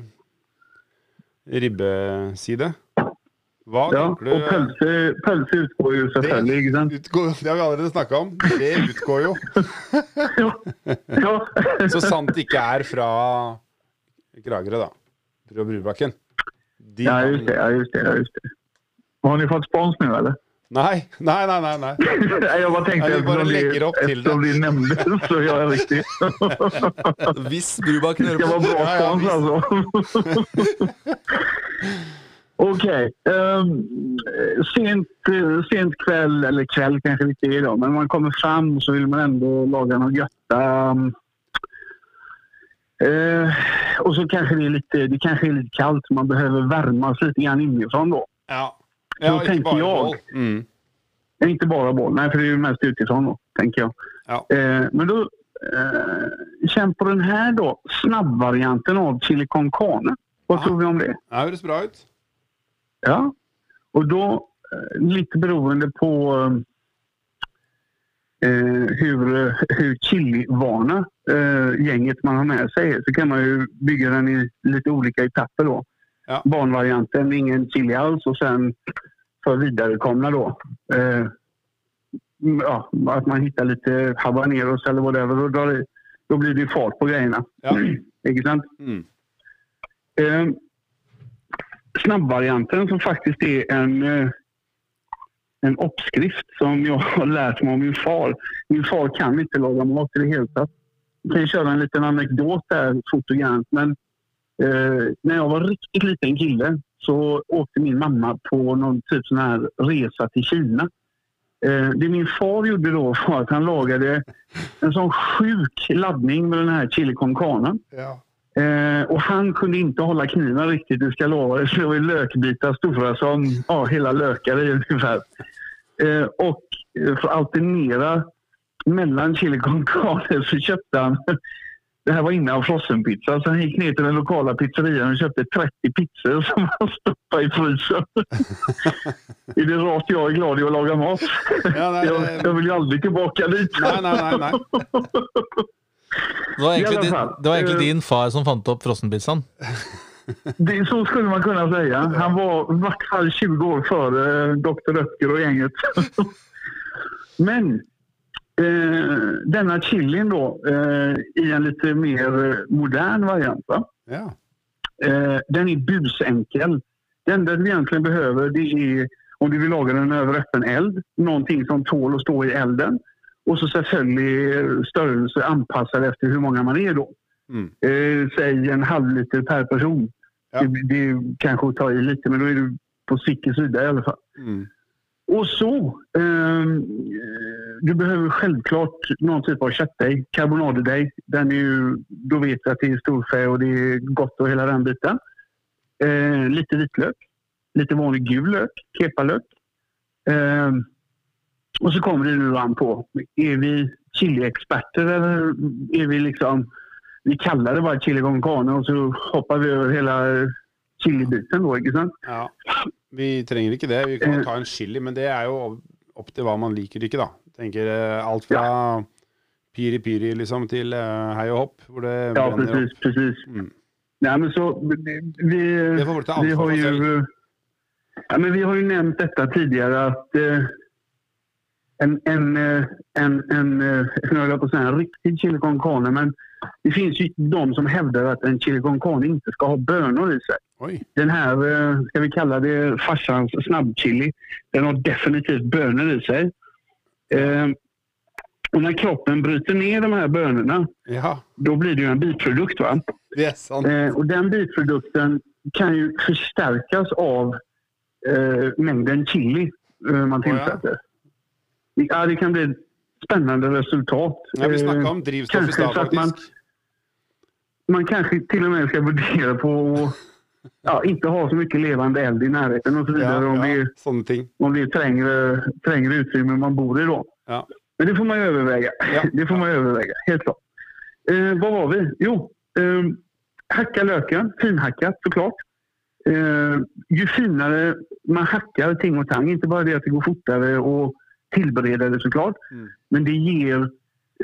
ribbeside. Hva Ja, tenker du? og pølse, pølse utgår jo selvfølgelig, ikke sant? Utgår, det har vi allerede snakka om. Det utgår jo. Ja. ja. Så sant det ikke er fra Kragerø, da. Fra Brubakken. De ja, just det. Ja, just det, ja, just det. Har ni fått spons nu eller? Nei, nei. nei, nei. Nej, jag bara tänkte jag bara lägger upp till eftersom det. det nämndes så jag är riktigt. Viss Brubakken Det ska vara bra bra Ja, ja, spons alltså. Okej. ehm, sent, eh, sent kväll, eller kväll kanske lite idag, men man kommer fram så vill man ändå laga något gött. Um, uh, och så kanske det är lite, det kanske är lite kallt, man behöver värmas lite grann inifrån då. Ja. Så ja ikke tenker bare jeg. boll. Mm. Inte bara boll, nej för det är ju mest utifrån då, tänker jag. Ja. Eh, men då, eh, känn på den här då, snabbvarianten av chili con carne. Vad Ja. tror vi om det? Det høres bra ut. Ja. Och då, litt lite beroende på eh, hur, hur chilivana eh, gänget man har med sig så kan man ju bygga den i lite olika etapper då. Ja. Barnvarianten, ingen chili alls och sen för vidarekomna då. Eh, ja, att man hittar lite habaneros eller whatever. Då, drar det, då blir det fart på grejerna. Ja. Ikke sant? Mm. Eh, snabbvarianten som faktiskt är en, eh, en uppskrift som jag har lärt mig av min far. Min far kan inte laga mat i det hela tatt. Jag kan köra en liten anekdot där, fort och. Men eh, när jag var riktigt liten kille så åkte min mamma på någon typ sån här resa till Kina. Eh, det min far gjorde då var att han lagade en sån sjuk laddning med den här chili con carne. Ja. Eh, och han kunde inte hålla kniven riktigt, det ska jag lova. Det var lökbitar stora som ja, hela lökar i ungefär. Eh, och för att alternera mellan chili con carne så köpte han det här var innan frossenpizza, så han gick ner till den lokala pizzerian och köpte 30 pizzor som han stoppade i frysen. I det rart jag är glad i att laga mat? Ja, nei, Jag, det- jag vill ju aldrig tillbaka dit. nei, nei, nei. Det var egentlig, din, det var egentlig eh, din far som fant opp frossenpizzaen. Det, så skulle man kunna säga. Han var i vart fall 20 år före Dr. Röttger och gänget. Men eh, denna chilin då eh, i en lite mer eh, modern variant. Va? Ja. Eh, den är busenkel. Det enda du egentligen behöver det är om du vill laga den över öppen eld, någonting som tål att stå i elden. Och så selvfølgelig størrelse anpassad efter hur många man är då. Mm. Eh, säg en halv liter per person. Ja. Det, det kanske att ta i lite, men då är du på sikker sida i alla fall. Mm. Och så, ehm, du behöver självklart någon typ av köttdeg, karbonadedeig. Den är ju, då vet du att det är storfä och det är gott och hela den biten. Eh, lite vitlök, lite vanlig gul lök, kepalök. Eh, och så kommer det nu an på, är vi chiliexperter eller är vi liksom, vi kallar det bara chili con carne och så hoppar vi över hela chilibiten då, ikke sant? Ja. Vi trenger ikke det. Vi kan Eh. ta en chili, men det er jo opp til hva man liker ikke, da. Tenker eh, alt fra piri-piri liksom til eh, hei og hopp, hvor det Ja, brenner opp. precis, precis. Mm. Nej, men så, vi, Det får vi ta vi har jo ju, ja, men vi har ju nämnt detta tidigare att eh, en, en, eh, en, en, på säga en riktig chili con carne, men det finns ju de som hävdar att en chili con carne inte ska ha bönor i sig. Oi. Den här, ska vi kalla det farsans snabbchili, den har definitivt bönor i sig. Eh, och när kroppen bryter ner de här bönorna, Ja, då blir det ju en biprodukt. Va? er. Eh, och den biprodukten kan ju förstärkas av eh, mängden chili eh, man tillsätter. Oh, Ja, det kan bli spännande resultat. Ja, vi Eh, om drivstoff i stad, man- man kanske till och med ska fundera på ja, inte ha så mycket levande eld i närheten och så vidare Ja, om, ja, det, om det är trängre, trängre utrymme man bor i då. Ja. Men det får man överväga. Det får man överväga, helt klart. Eh, vad var vi? Jo, eh, hacka löken, finhackat såklart. Eh, ju finare man hackar ting och tang, inte bara det att det går fortare och tillbereda det såklart, Mm. men det ger,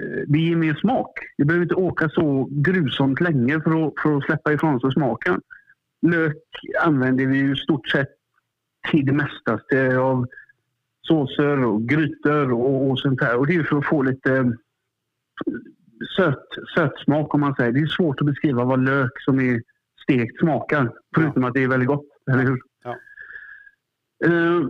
eh, det ger mer smak. Det behöver inte åka så grusomt länge för att, för att släppa ifrån sig smaken. Lök använder vi ju stort sett till det mestaste av såser och grytor och, och sånt där. Och det är för att få lite søt söt, sötsmak om man säger. Det är svårt att beskriva vad lök som är stekt smakar. Förutom att det är väldigt gott, eller hur? Ja. Uh,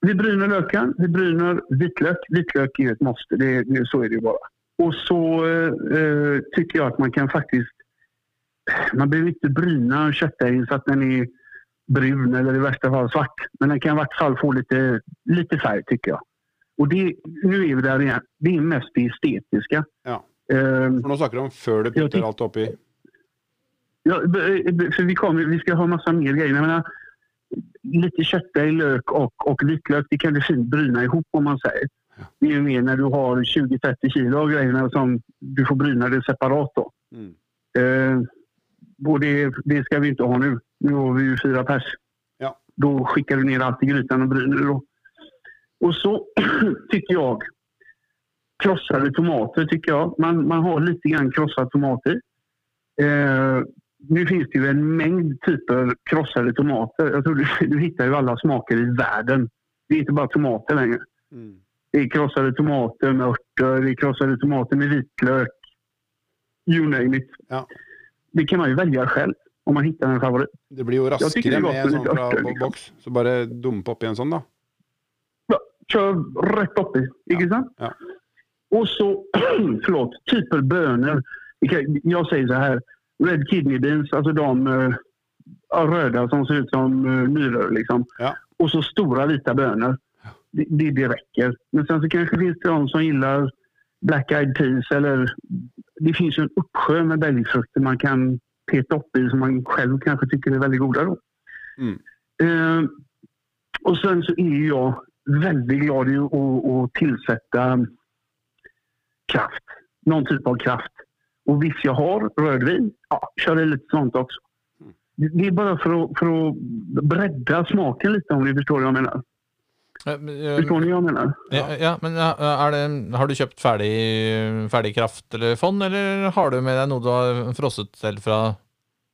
vi bryner löken, vi bryner vitlök. Vitlök är ett måste, det, så är det ju bara. Och så uh, eh, tycker jag att man kan faktiskt... Man behöver inte bryna köttdegen så att den är brun eller i värsta fall svart. Men den kan i vart fall få lite, lite färg tycker jag. Och det, nu är vi där igen. Det är mest det estetiska. Ja. Um, For nå snakker du om før du putter alt oppi. Ja, för vi, kommer, vi ska ha massa mer grejer. Jag menar, lite köttdeg, lök och, och vitlök, det kan du fint bryna ihop om man säger. Ja. Det är ju mer när du har 20-30 kilo av grejerna som du får bryna det separat då. Mm. Eh, och det, det ska vi inte ha nu. Nu har vi ju fyra pers. Ja. Då skickar du ner allt i grytan och bryner Och. Och så tycker jag, krossade tomater tycker jag. Man, man har lite grann krossade tomater. Eh, nu finns det ju en mängd typer krossade tomater. Jag tror du, du hittar ju alla smaker i världen. Det är inte bara tomater längre. Mm. Det är krossade tomater med örter, det är krossade tomater med vitlök. You name it. Ja. Det kan man ju välja själv om man hittar en favorit. Det blir jo raskere er med en sånn fra liksom. Så bare dumpe oppi en sånn, da. Ja, kör rätt upp i, inte sant? Ja. Och så, förlåt, typer bönor. Jeg sier Jag säger så här, red kidney beans, alltså de eh, ja, röda som ser ut som uh, myror liksom. Ja. Och så stora vita bönor. Det, det, det räcker. Men sen så kanske finns det de som gillar black eyed peas eller det finns en uppsjö med belgfrukter man kan peta upp i som man själv kanske tycker är väldigt goda då. Mm. Eh, och sen så är jag väldigt glad i att, att tillsätta kraft. Någon typ av kraft. Och visst jag har rödvin, ja, kör i lite sånt också. Mm. Det är bara för att, för att bredda smaken lite om ni förstår vad jag menar. Eh, men, eh, menar? Ja, ja, men er det, har du kjøpt ferdig, ferdig kraft eller fond, eller har du med deg noe du har frosset selv fra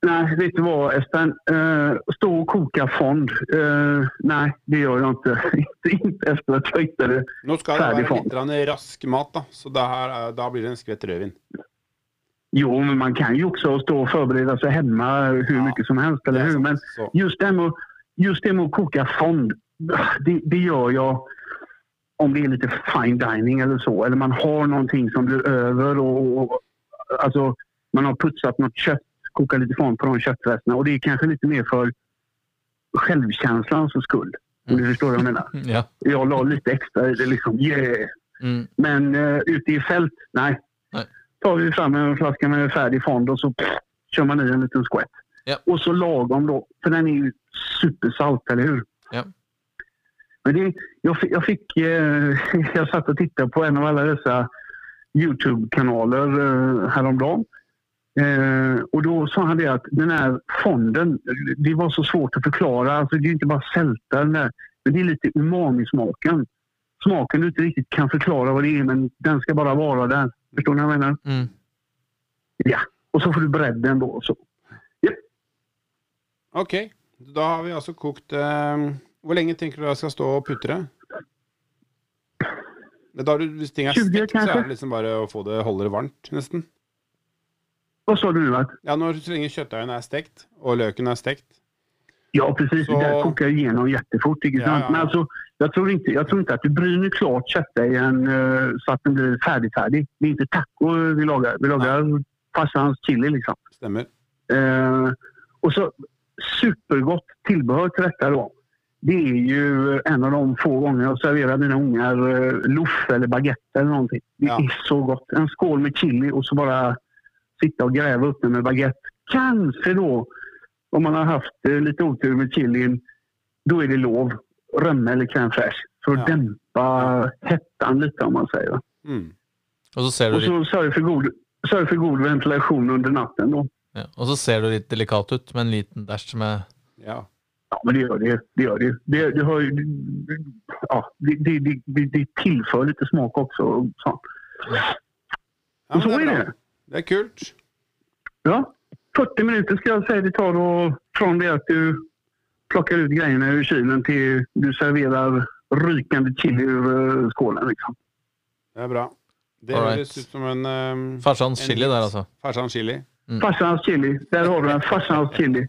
Nei, vet du hva Espen? Uh, stå og koke fond. Uh, nei, det gjør jeg ikke. inte, inte efter att ferdig fond. Nå skal det være fond. litt rask mat, da. Så det her, er- da blir det en skvett rødvin. Jo, men man kan jo også stå og forberede seg hjemme hvor Ja, mye som helst, eller er hur? Men just det med, just det med att koka fond, det, det gör jag om det är lite fine dining eller så. Eller man har någonting som blir över och, och alltså, man har putsat något kött, kokat lite form på de köttresterna. Och det är kanske lite mer för självkänslans skull. Om du förstår vad jag menar. Ja. Jag la lite extra i det liksom. Yeah! Mm. Men uh, ute i fält, nej. Nej. tar vi fram en flaska med färdig fond och så pff, kör man i en liten skvätt. Ja. Och så lagom då, för den är ju supersalt, eller hur? Ja. Men det, jag, jag fick... Eh, jag satt och tittade på en av alla dessa Youtube-kanaler eh, häromdagen. Eh, och då sa han det att den här fonden, det var så svårt att förklara. Alltså det är inte bara sälta där, men det är lite umami-smaken. Smaken du inte riktigt kan förklara vad det är, men den ska bara vara där. Förstår ni vad jag menar? Mm. Ja. Och så får du bredden då. Så. okay. da har vi altså kokt eh, Hvor lenge tenker du jeg skal stå og putre? Det Da du, hvis ting er stekt, så er det liksom bare å få det holde det varmt, nesten. Hva sa du nu? Att, Ja, når så lenge kjøttdeigen er stekt, og løken er stekt. ja, precis. Så- Det koker kokar igenom jättefort. Ikke Ja, sant? ja, Men altså, jeg tror ikke, jeg tror ikke at du bryner klart kjøttdeigen eh, så at den blir ferdig-ferdig. Det er ikke taco vi lager. Vi lager farsans chili liksom. Stemmer. Eh, og så supergodt tilbehør til dette. då. Det är ju en av de få gånger jag serverar mina ungar eh, loff eller baguette eller någonting. Det Ja. är så gott. En skål med chili och så bara sitta och gräva upp den med baguette. Kanske då, om man har haft eh, lite otur med chilin, då är det lov. Römme eller crème fraîche. För att Ja. dämpa hettan lite om man säger. Mm. Og så ser du Och så sörj för god, sörj för god ventilation under natten då. ja. og så ser du litt delikat ut med en liten dash med Ja. Ja, men det gör det. Det gör det. Det, det, har, ju- ja, det, det, det, tillför lite smak också. och Så. ja Och så är det det. Det er kult. Ja, 40 minuter ska jag säga det tar då från det att du plockar ut grejerna ur kylen till du serverar rykande chili ur eh, skålen. Liksom. Det er bra. Det ser høres ut som en um, farsans chili der, altså. Farsans chili. Farsans chili. Där har du den. Farsans chili.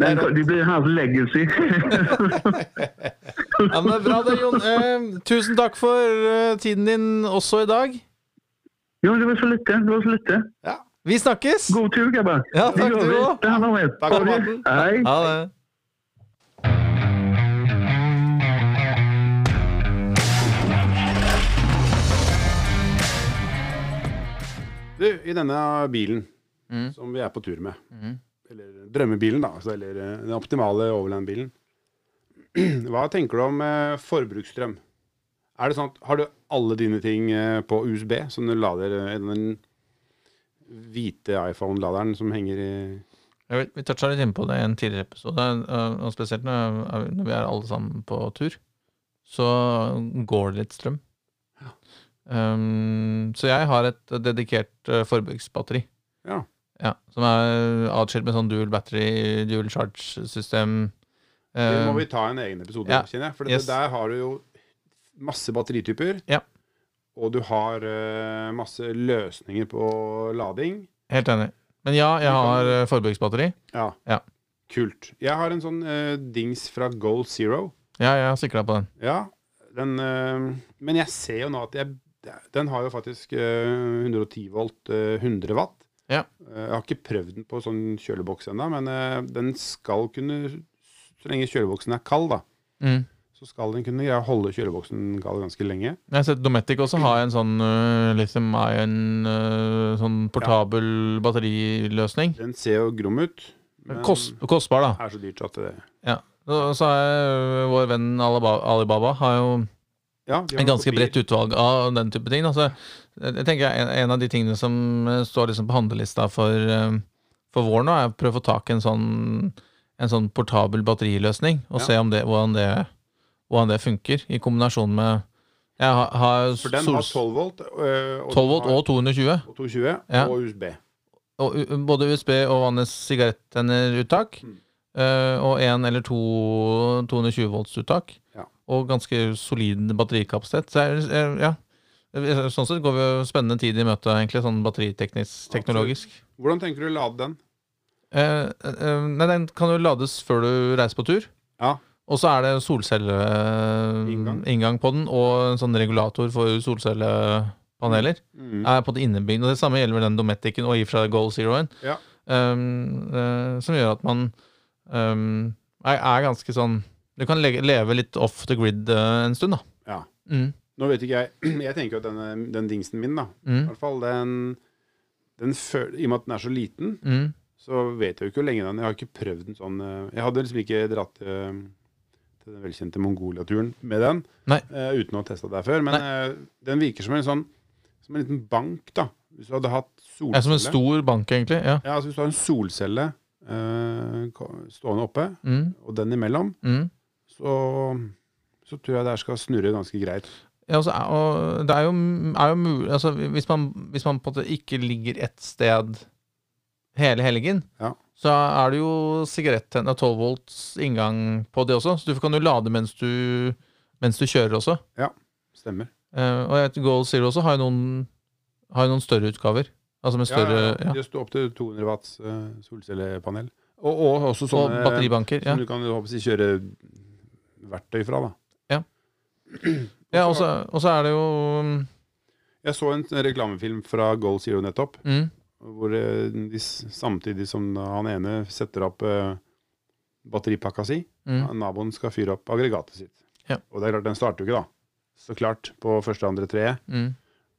Den, de blir hans legacy. Ja, men det er bra det, Jon. Eh, tusen takk for eh, tiden din også i dag. Jo, det var så lite. Det var så lite. Ja. Vi snakkes! God tur grabbar. Ja, takk du òg. Takk for er. Det. maten. Hei. Ha det. Du, i denne bilen Mm. som vi er på tur med, Mhm. Eller drømmebilen, da, altså, eller eh, den optimale overland-bilen, hva tenker du om eh, forbruksstrøm? Er det sånn at Har du alle dine ting eh, på USB, som du lader eh, den hvite iPhone-laderen som henger i Jeg vet, vi toucha litt inn på det i en tidligere episode, eh, og spesielt når, når vi er alle sammen på tur, så går det litt strøm. Um, så jeg har et dedikert eh, forbruksbatteri. Ja. Ja, som er atskilt med sånn dual battery, dual charge-system. Det må Um, vi ta en egen episode, ja. kjenner jeg. For Yes. der har du jo masse batterityper. Ja. Og du har eh, masse løsninger på lading. helt enig. Men ja, jeg har uh, forbruksbatteri. Ja. Ja. Kult. Jeg har en sånn uh, dings fra Goal Zero. Ja, jeg har sikla på den. Ja, den uh, Men jeg ser jo nå at jeg, den har jo faktisk eh, 110 volt, eh, 100 watt. Ja. Eh, jeg har ikke prøvd den på sånn kjøleboks ennå, men eh, den skal kunne Så lenge kjøleboksen er kald, da, Mm. så skal den kunne greie å holde kjøleboksen kald ganske lenge. Jeg har sett Dometic også ha en sånn lithium ion uh, sånn portabel batteriløsning. Den ser jo grom ut, men Kost, kostbar, da. er så dyrt at det Ja. Så har øh, vår venn Alibaba har jo Ja, et ganske bredt utvalg av den type ting. Altså, jeg tenker en, en av de tingene som eh, står liksom på handlelista for, eh, for vår nå, er å prøve å få tak i en sånn, en sånn portabel batteriløsning, og Ja. se om det, hvordan, det, hvordan det funker, i kombinasjon med Jeg har, har For den har 12 volt, øh, og 12 volt og 220. og 220 Ja. og USB. Og, både USB og vanlig sigarettenneruttak. Mm. Øh, og én eller to 220 volts uttak. Og ganske solid batterikapasitet. Så ja. Sånn sett går vi jo spennende tid i møte, egentlig, sånn batteriteknologisk. Hvordan tenker du å lade den? Eh, eh, nei, den kan jo lades før du reiser på tur. Ja. Og så er det solcelleinngang Inngang. på den, og en sånn regulator for solcellepaneler. Mm. Er på det innebygd. Og det samme gjelder vel den Dometicen og i og for seg Goal Zeroen. Ja. Um, eh, som gjør at man um, er, er ganske sånn Du kan leve litt off the grid eh, en stund, da. Ja. Mm, Nå vet ikke jeg Jeg tenker jo at denne, den dingsen min, da I mm, hvert fall den, den føl, I og med at den er så liten, mm, så vet jeg jo ikke hvor lenge den Jeg har ikke prøvd en sånn eh, Jeg hadde liksom ikke dratt eh, til den velkjente Mongolia-turen med den eh, uten å ha testa det før. Men uh, den virker som en sånn Som en liten bank, da. Hvis du hadde hatt solcelle ja, som en stor bank, egentlig. Ja. Ja, altså Hvis du har en solcelle uh, stående oppe, Mm, og den imellom, mm. Så, så tror jeg det her skal snurre ganske greit. Ja, altså, og det er jo, er jo mulig altså, hvis, man, hvis man på en måte ikke ligger ett sted hele helgen, Ja. så er det jo sigarettenner 12 volts inngang på det også. Så du kan jo lade mens du, mens du kjører også. Ja, Stemmer. Uh, og Goal Zero også har jo noen, har noen større utgaver. Altså med større ja, ja, ja. Det opp til 200 watts uh, solcellepanel. Og, og også Og sånne batteribanker. Ja, som du kan håper kjøre verktøy fra. da. ja og så og så er det jo Jeg så en reklamefilm fra Goal Zero nettopp, mm, hvor eh, de, samtidig som han ene setter opp eh, batteripakka si, mm, naboen skal fyre opp aggregatet sitt. Ja. Og det er klart, den starter jo ikke, da. Så klart, på første andre treet. mm.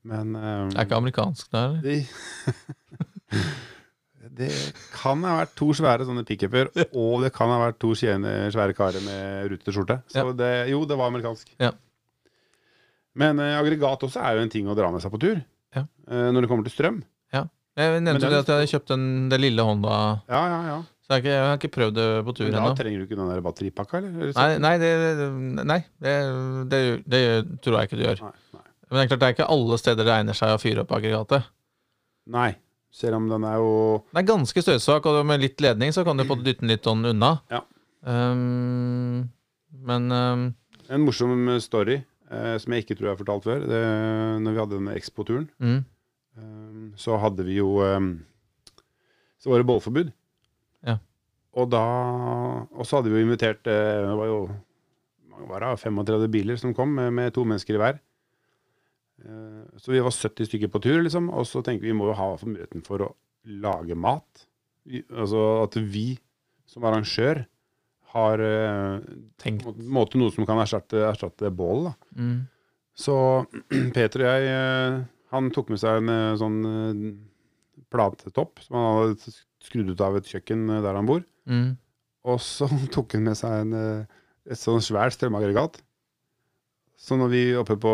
Men Det er ikke amerikansk, det her. de, Det kan ha vært to svære sånne pickuper, og det kan ha vært to svære karer med rutete skjorte. Så Ja. det, jo, det var amerikansk. Ja. Men eh, aggregat også er jo en ting å dra med seg på tur. Ja. Eh, når det kommer til strøm. Jeg nevnte jo at jeg hadde kjøpt den, det lille Honda, Ja, ja, ja. så jeg har ikke, jeg har ikke prøvd det på tur Men da ennå. trenger du ikke den der batteripakka, eller? Eller Nei, nei, det, nei det, det, det tror jeg ikke du gjør. Nei, nei. Men det er klart det er ikke alle steder det egner seg å fyre opp aggregatet. Nei. Selv om den er jo Den er ganske støysvak, og med litt ledning så kan du få dytte den litt sånn unna. Ja. Um, men um, en morsom story uh, som jeg ikke tror jeg har fortalt før. Det, når vi hadde denne Expo-turen, mm, um, så hadde vi jo Så var det bålforbud. Ja. Og da Og så hadde vi jo invitert uh, Det var jo var det, 35 biler som kom, med, med to mennesker i hver. Eh, Så vi var 70 stykker på tur, liksom. Og så tenkte vi vi må jo ha muligheten for å lage mat. Vi, altså at vi som arrangør har uh, tenkt på en måte noe som kan erstatte, erstatte bål. mm, Så Peter og jeg, uh, han tok med seg en uh, sånn platetopp som han hadde skrudd ut av et kjøkken der han bor. mm, Og så tok han med seg en, et sånn svært strømaggregat. Så når vi oppe på,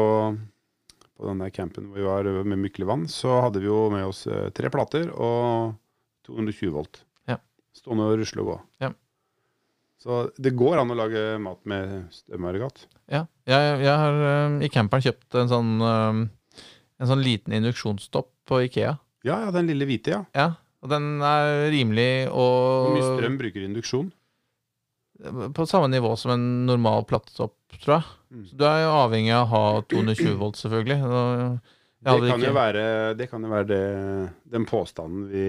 på den der campen hvor vi var eh, med Myklevann, så hadde vi jo med oss eh, tre plater og 220 volt. Ja. Stående og rusle og gå. Ja. Så det går an å lage mat med strømaggregat. ja. Jeg, jeg har um, i camperen kjøpt en sånn, en sånn liten induksjonsstopp på Ikea. Ja, ja, den lille hvite, ja. Ja, og den er rimelig Hvor mye strøm bruker induksjon? På samme nivå som en normal platetopp, tror jeg. Mm. Så du er jo avhengig av å ha 220 volt, selvfølgelig. Det kan, jo ikke- være, det kan jo være det, den påstanden vi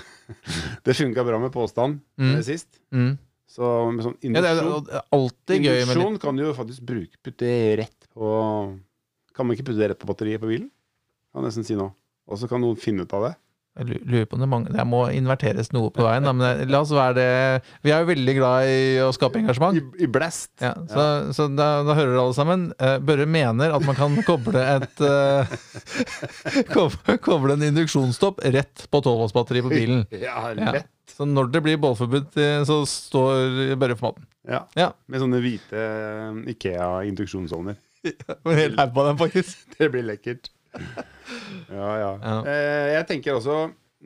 Det funka bra med påstand Mm. eh, sist. Mm. Så med sånn Ja, induksjon med Induksjon kan du jo faktisk bruke, putte rett på Kan man ikke putte det rett på batteriet på bilen? Kan jeg nesten si nå. Og så kan noen finne ut av det. Jeg lurer på om det er mange Det må inverteres noe på veien, da, men la oss være det Vi er jo veldig glad i å skape engasjement. I, i blest. Ja, så så da, da hører dere alle sammen. Eh, Børre mener at man kan koble et eh, koble, en induksjonsstopp rett på 12-voltsbatteri på bilen. Ja, Ja. Så når det blir bålforbud, eh, så står Børre for maten. Ja. Ja. Med sånne hvite Ikea-induksjonsovner. En hel haug på den, faktisk. Det blir lekkert. Ja, ja. Ja. Eh, jeg tenker også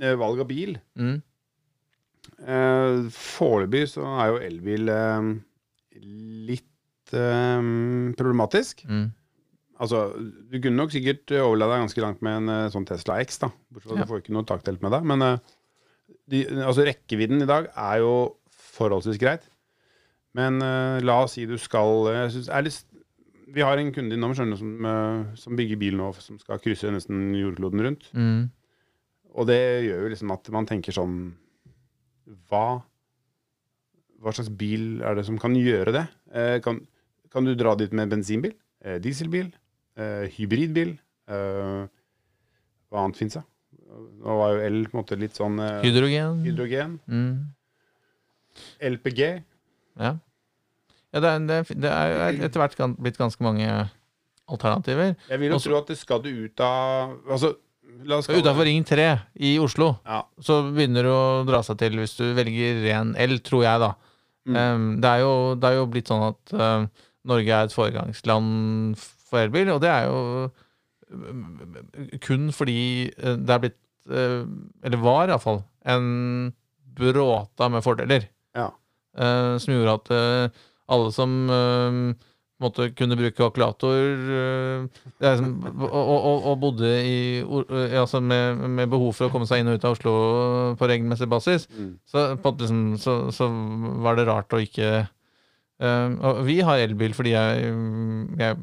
eh, valg av bil. Mm. Eh, Foreløpig så er jo elbil eh, litt eh, problematisk. Mm. Altså, du kunne nok sikkert eh, overlevd deg ganske langt med en eh, sånn Tesla X, da. Bortsett fra at du får ikke noe taktelt med deg. Men de, altså, rekkevidden i dag er jo forholdsvis greit. Men la oss si du skal jeg synes, er litt, Vi har en kunde innom skjønner, som, eh, som bygger bil nå, som skal krysse nesten jordkloden rundt. Mm. Og det gjør jo liksom at man tenker sånn Hva hva slags bil er det som kan gjøre det? Eh, kan, kan du dra dit med bensinbil, eh, dieselbil, eh, hybridbil? Eh, hva annet fins da? Nå var jo el på en måte litt sånn eh, Hydrogen. hydrogen. Mm. LPG. Ja. Ja det, er, det, er, det er etter hvert blitt ganske mange alternativer. Jeg vil jo Også- tro at det skal du ut av Altså, Utafor Ring 3 i Oslo Ja. så begynner det å dra seg til hvis du velger ren el, tror jeg, da. Mm. Um, det, er jo, det er jo blitt sånn at um, Norge er et foregangsland for elbil, og det er jo um, kun fordi uh, det er blitt uh, Eller var iallfall en bråta med fordeler. Ja. uh, som gjorde at uh, alle som måtte kunne bruke kalkulator er og, og, og- bodde i uh, altså med, med behov for å komme seg inn og ut av Oslo på regelmessig basis, Mm. så, på, liksom, så, så var det rart å ikke og Vi har elbil fordi jeg, jeg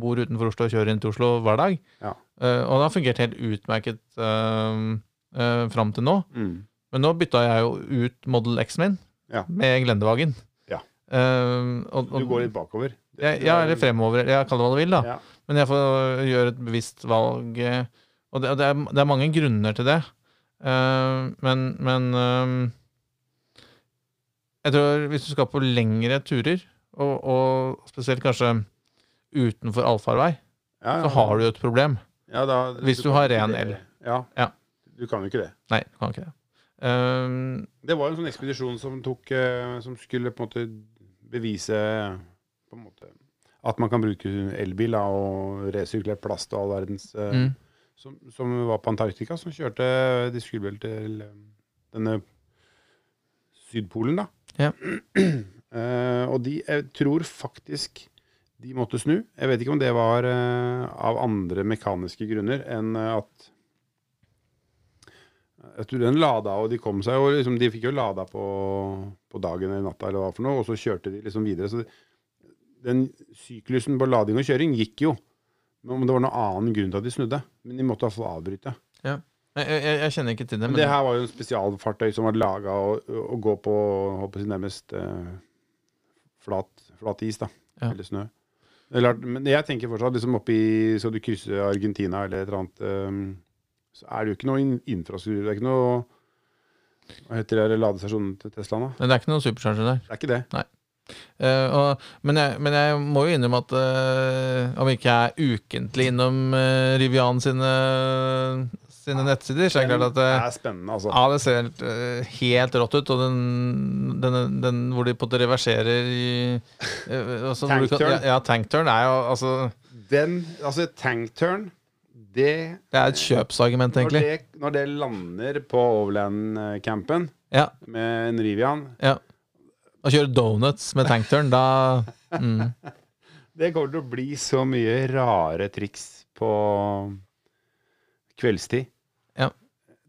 bor utenfor Oslo og kjører inn til Oslo hver dag. Ja. Og det har fungert helt utmerket uh, fram til nå. Mm. Men nå bytta jeg jo ut Model X-en min Ja. med Glendevagen. Eh, og, og, Du går litt bakover. ja, ja, eller fremover. Jeg kaller det hva du vil, da. Ja. Men jeg får gjøre et bevisst valg. eh, Og det, det, er, det er mange grunner til det. Uh, men men eh, jeg tror hvis du skal på lengre turer, og, og spesielt kanskje utenfor allfarvei, Ja, så har du jo et problem. Ja, da, Hvis du du har ren el. Ja. Ja. Du kan jo ikke det. Nei, du kan ikke det. Um, Det var en sånn ekspedisjon som tok uh, Som skulle på en måte bevise på en måte at man kan bruke elbil og resirkulert plast og all verdens eh, mm, som, som var på Antarktika, som kjørte De skulle vel til eh, denne Sydpolen, da. Ja. Uh, og de Jeg tror faktisk de måtte snu. Jeg vet ikke om det var uh, av andre mekaniske grunner enn at jeg tror den lada, og de kom seg jo liksom, De fikk jo lada på, på dagen eller natta, eller hva for noe, og så kjørte de liksom videre. Så det, den syklusen på lading og kjøring gikk jo. Men det var noen annen grunn til at de snudde. Men de måtte iallfall avbryte. jeg, jeg, jeg kjenner ikke til det. Men det her var jo en spesialfartøy som var laga å, å gå på håper jeg, nærmest eh, flat, flat is, da. Ja. Eller snø. Det er men jeg tenker fortsatt liksom oppi Så du krysser Argentina eller et eller annet eh, Så er det jo ikke noe in infrastruktur. Det er ikke noe Hva heter det ladestasjonen til Teslaen, da? Men det er ikke noen supercharger der. Det er ikke det. Eh, og, men, jeg, men jeg må jo innrømme at uh, om ikke jeg er ukentlig innom uh, Rivian sine, sine nettsider, så er det klart at det eh, er spennende, altså. ja, det ser helt, helt rått ut. Og den, den, den hvor de på en måte reverserer i altså, Tankturn. Ja, ja, tankturn er jo altså Den, altså tankturn, det Det er et kjøpsargument, når egentlig. det, når det lander på Overland-campen Ja, med en Rivian ja. Å kjøre donuts med tankturn, da mm. Det kommer til å bli så mye rare triks på kveldstid. Ja.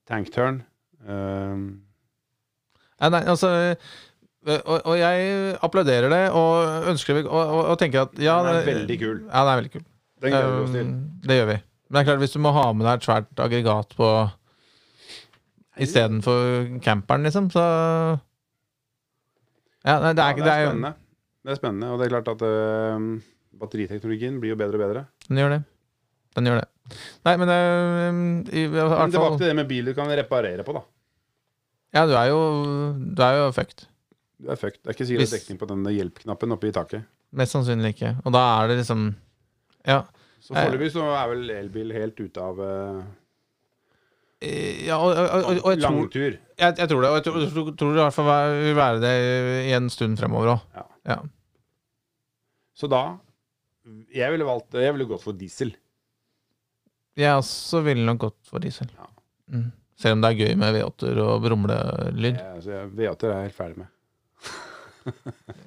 Tankturn. Um, Nei, nei, altså og, og jeg applauderer det og ønsker og, og, og tenker at ja, den er veldig kul. Ja, den er veldig kul. Den gleder vi oss til. Um, det gjør vi. Men det er klart, hvis du må ha med deg et svært aggregat på istedenfor camperen, liksom, så Ja, nei, det er Ja, det, er, det er spennende. Det er spennende, og det er klart at øh, batteriteknologien blir jo bedre og bedre. Den gjør det. Den gjør det. Nei, men um, i, i Men tilbake fall til det med bil du kan reparere på, da. Ja, du er jo Du er jo fucked. Du er fucked. Det er ikke sikkert dekning på den hjelp-knappen oppe i taket. Mest sannsynlig ikke. Og da er det liksom Ja. Så foreløpig så er vel elbil helt ute av uh, Eh, ja og, og, og, jeg tror langtur. Jeg, jeg tror det, og jeg tror, jeg tror, det i hvert fall vil være det i en stund fremover òg. Ja. Ja. Så da Jeg ville valgt Jeg ville gått for diesel. Jeg også ville nok gått for diesel. Ja. Mm. Selv om det er gøy med V8-er og brumlelyd. Ja, Så V8 er jeg helt ferdig med.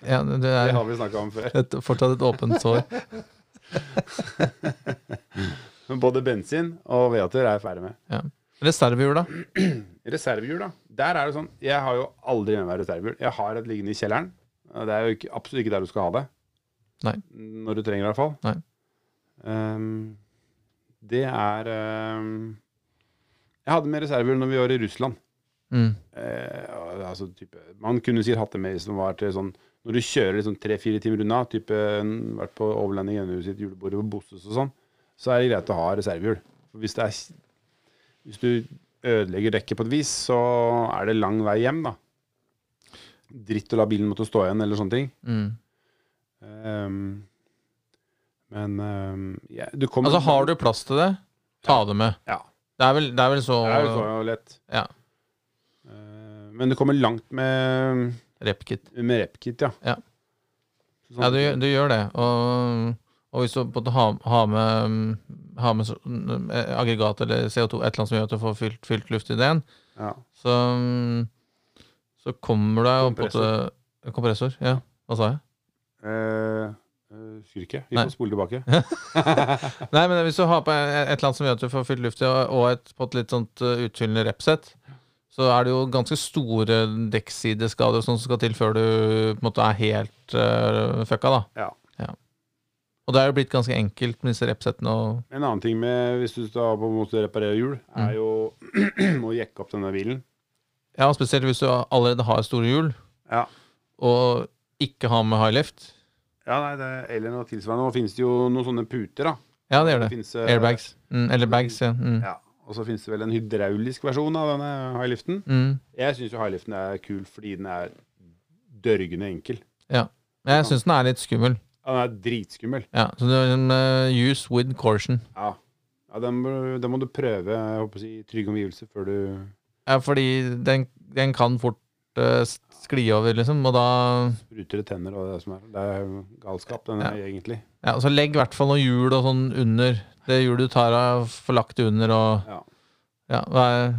Ja, det Det er har vi snakka om før. et, fortsatt et åpent sår. Både bensin og V8 er jeg ferdig med. Reservehjul, da? Reservehjul, da. Der er det sånn Jeg har jo aldri med meg reservehjul. Jeg har et liggende i kjelleren. Og Det er jo ikke, absolutt ikke der du skal ha det. Nei. Når du trenger det, i hvert fall. Nei. Ehm, det er um, Jeg hadde med reservehjul når vi var i Russland. Mm. Uh, altså, type, Man kunne sikkert hatt det med hvis det var til sånn Når du kjører liksom tre-fire timer unna, type vært på overlanding hjemme sitt julebord på Bosses og sånn, så er det greit å ha reservehjul. For hvis, det er, hvis du ødelegger dekket på et vis, så er det lang vei hjem, da. Dritt å la bilen måtte stå igjen, eller sånne ting. Mm. Um, men um, ja, du kommer Altså, har du plass til det, ta det med. Ja. Det er vel, det er vel så Det er jo så lett. Ja. Uh, men du kommer langt med, Repkit. med repkit, ja. Ja. Sånn- Ja, du, du gjør det. Og, og hvis du både har, har med, har med eh, aggregat eller CO2, et eller annet som gjør at du får fylt, fylt luft i den, ja. så, så kommer du på en måte Kompressor. Ja. Hva sa jeg? Eh, eh, Husker ikke. Vi får spole tilbake. Nei, men hvis du har på et eller annet som gjør at du får fylt luft i, og et, på et litt sånt uh, utfyllende repsett, så er det jo ganske store dekksideskader som skal til før du på en måte er helt uh, fucka, da. Ja. Og det er jo blitt ganske enkelt med disse repsettene og En annen ting med hvis du skal på en måte reparere hjul, Mm. er jo å jekke opp denne bilen. Ja, spesielt hvis du allerede har store hjul, Ja. og ikke har med high lift. Ja, nei, det, eller noe tilsvarende. Nå finnes det jo noen sånne puter, da. Ja, det gjør det. finnes, eh, Airbags. Mm, eller bags, ja. Mm. Ja. Og så finnes det vel en hydraulisk versjon av denne highliften. Mm. Jeg syns jo highliften er kul fordi den er dørgende enkel. ja. Jeg syns den er litt skummel. Ja, den er dritskummel. Ja, så det er en uh, use with caution. Ja. ja den, den må du prøve jeg håper å si, i trygge omgivelser før du Ja, fordi den, den kan fort uh, skli over, liksom, og da spruter det tenner og det som er. Det er galskap, den Ja. er egentlig. Ja, så legg i hvert fall noen hjul og sånn under. Det hjulet du tar av, får lagt det under, og Ja. ja, vær,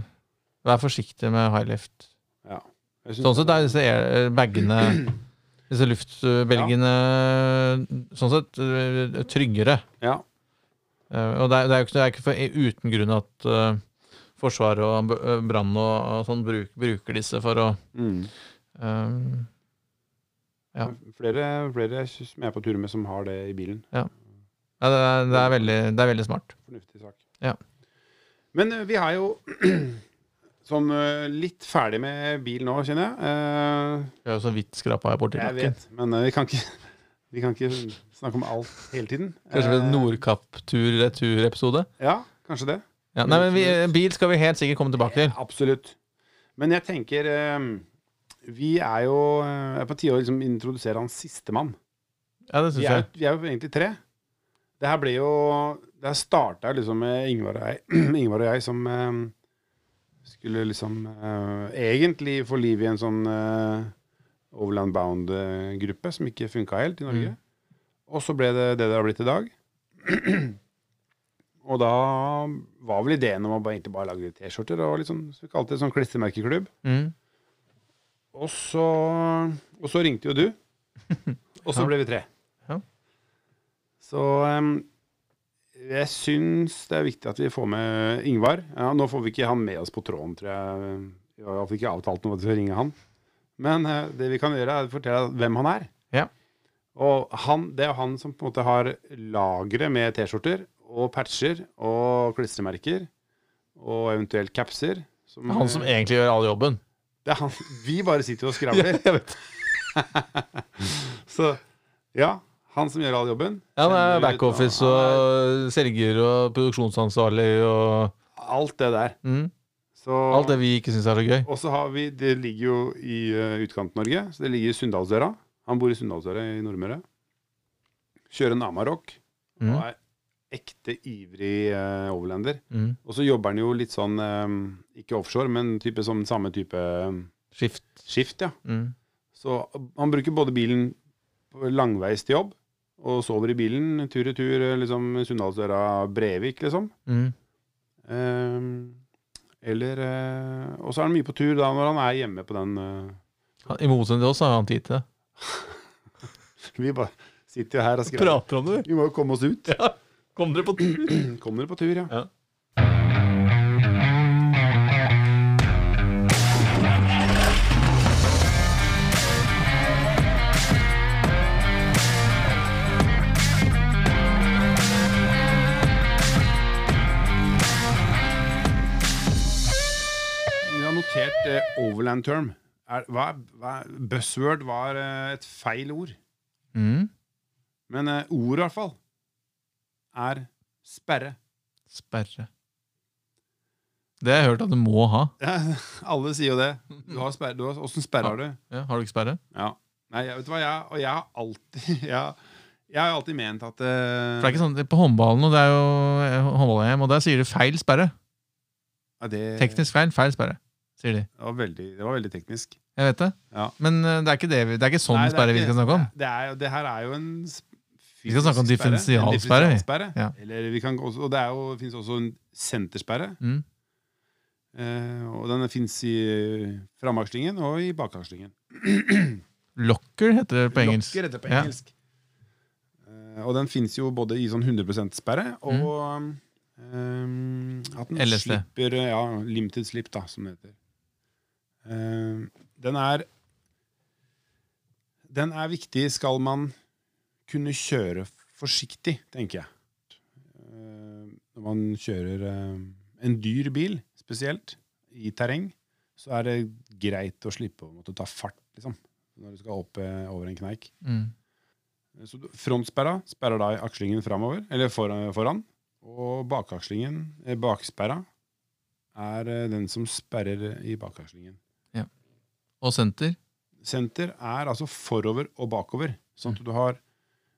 vær forsiktig med highlift. Ja. Sånn sett er disse air- bagene, disse luftbelgene, sånn sett tryggere. Ja. Eh, og det er, det er jo ikke, er ikke for, uten grunn at uh, Forsvaret og eh, brann og, og sånn bruk, bruker disse for å Mm. um, Ja. Flere, flere som jeg er på tur med, som har det i bilen. ja, det, er, det, er veldig, det er veldig smart. Fornuftig sak. Ja. Men eh, vi har jo sånn litt ferdig med bil nå, kjenner jeg. Eh, Vi har jo så vidt skrapa borti bakken. jeg vet, men vi kan ikke vi kan ikke snakke om alt hele tiden. Kanskje en Eh, Nordkapp tur-retur-episode? Ja, kanskje det. Ja, nei, men vi, bil skal vi helt sikkert komme tilbake til. Absolutt. Men jeg tenker Vi er jo er på tide å liksom introdusere han sistemann. Ja, det Vi, syns er- jeg. vi er jo egentlig tre. Det her ble jo Det her starta liksom med Ingvar og jeg, Ingvar og jeg som eh, skulle liksom eh, egentlig få liv i en sånn eh, Overland Bound-gruppe som ikke funka helt i Norge. Mm. Og så ble det det det har blitt i dag. og da var vel ideen om å bare, egentlig bare lage T-skjorter og litt sånn, så vi kalte det sånn klistremerkeklubb. Mm. Og så, og så ringte jo du, og så ble vi tre. Ja. Så jeg syns det er viktig at vi får med Ingvar. Ja, nå får vi ikke han med oss på tråden, tror jeg. Vi har ikke avtalt noe til å ringe han. Men eh, det vi kan gjøre, er å fortelle hvem han er. Ja. Og han, det er han som på en måte har lageret med T-skjorter og patcher og klistremerker og eventuelt capser. som, Han som eh, egentlig gjør all jobben. det er han. Vi bare sitter og skravler. vet. Så ja, han som gjør all jobben. Ja, han er backoffice og selger og produksjonsansvarlig og Alt det der. mm, Så, alt det vi ikke syns er så gøy. Og så har vi Det ligger jo i uh, utkant-Norge, så det ligger i Sunndalsøra. Han bor i Sunndalsøra i Nordmøre. Kjører en Amarok Mm, og er ekte ivrig uh, overlander. mm. Og så jobber han jo litt sånn um, Ikke offshore, men type sånn, samme type um, Skift. skift, ja. Mm. Så han bruker både bilen langveis til jobb, og sover i bilen tur i tur, liksom Sunndalsøra Brevik, liksom. Mm. Ehm, eller eh, Og så er han mye på tur da når han er hjemme på den eh, I motsetning til oss har han tid til det. Vi bare sitter jo her og skriver. Prater om det, Vi må jo komme oss ut. Ja. Kom dere på tur? Kommer dere på tur, ja. Ja. Eh, overland term. er, hva, hva, Buzzword var eh, et feil ord. Mm. Men uh, ordet, i hvert fall, er sperre. Sperre. Det har jeg hørt at du må ha. Ja, alle sier jo det. Du har sperre. Du har, åssen sperre har du? Ja, har du ikke sperre? Ja. Nei, jeg, vet du hva, jeg, og jeg har alltid jeg, jeg har alltid ment at uh... For det er ikke sånn, På håndballen, og det er jo håndball-EM, og der sier du feil sperre. ja, det, Teknisk feil, feil sperre, sier de. Det var veldig, det var veldig teknisk. Jeg vet det. Ja. Men eh, det er ikke, det, vi- det er ikke sånn Nei, det er sperre vi ikke- skal snakke om. Det, er, jo- det her er jo en Vi skal snakke om. Differensialsperre, vi. differensialsperre. Ja. Eller vi kan også, og det er jo, det finnes også en sentersperre. Mm. Eh, og den fins i framakslingen og i bakakslingen. Locker heter det på engelsk. Locker heter det på Ja. engelsk. Eh, og den fins jo både i sånn 100 sperre og um, at den LSD. slipper Ja, limited slip, da, som det heter. Eh, den er Den er viktig skal man kunne kjøre forsiktig, tenker jeg. Eh, når man kjører eh, en dyr bil, spesielt, i terreng, så er det greit å slippe å måtte ta fart, liksom. Når du skal opp eh, over en kneik. Mm. Så frontsperra sperrer da akslingen framover, eller foran. Og bakakslingen, eh, baksperra, er eh, den som sperrer i bakakslingen. Og senter. Senter er altså forover og bakover. Sånn at du har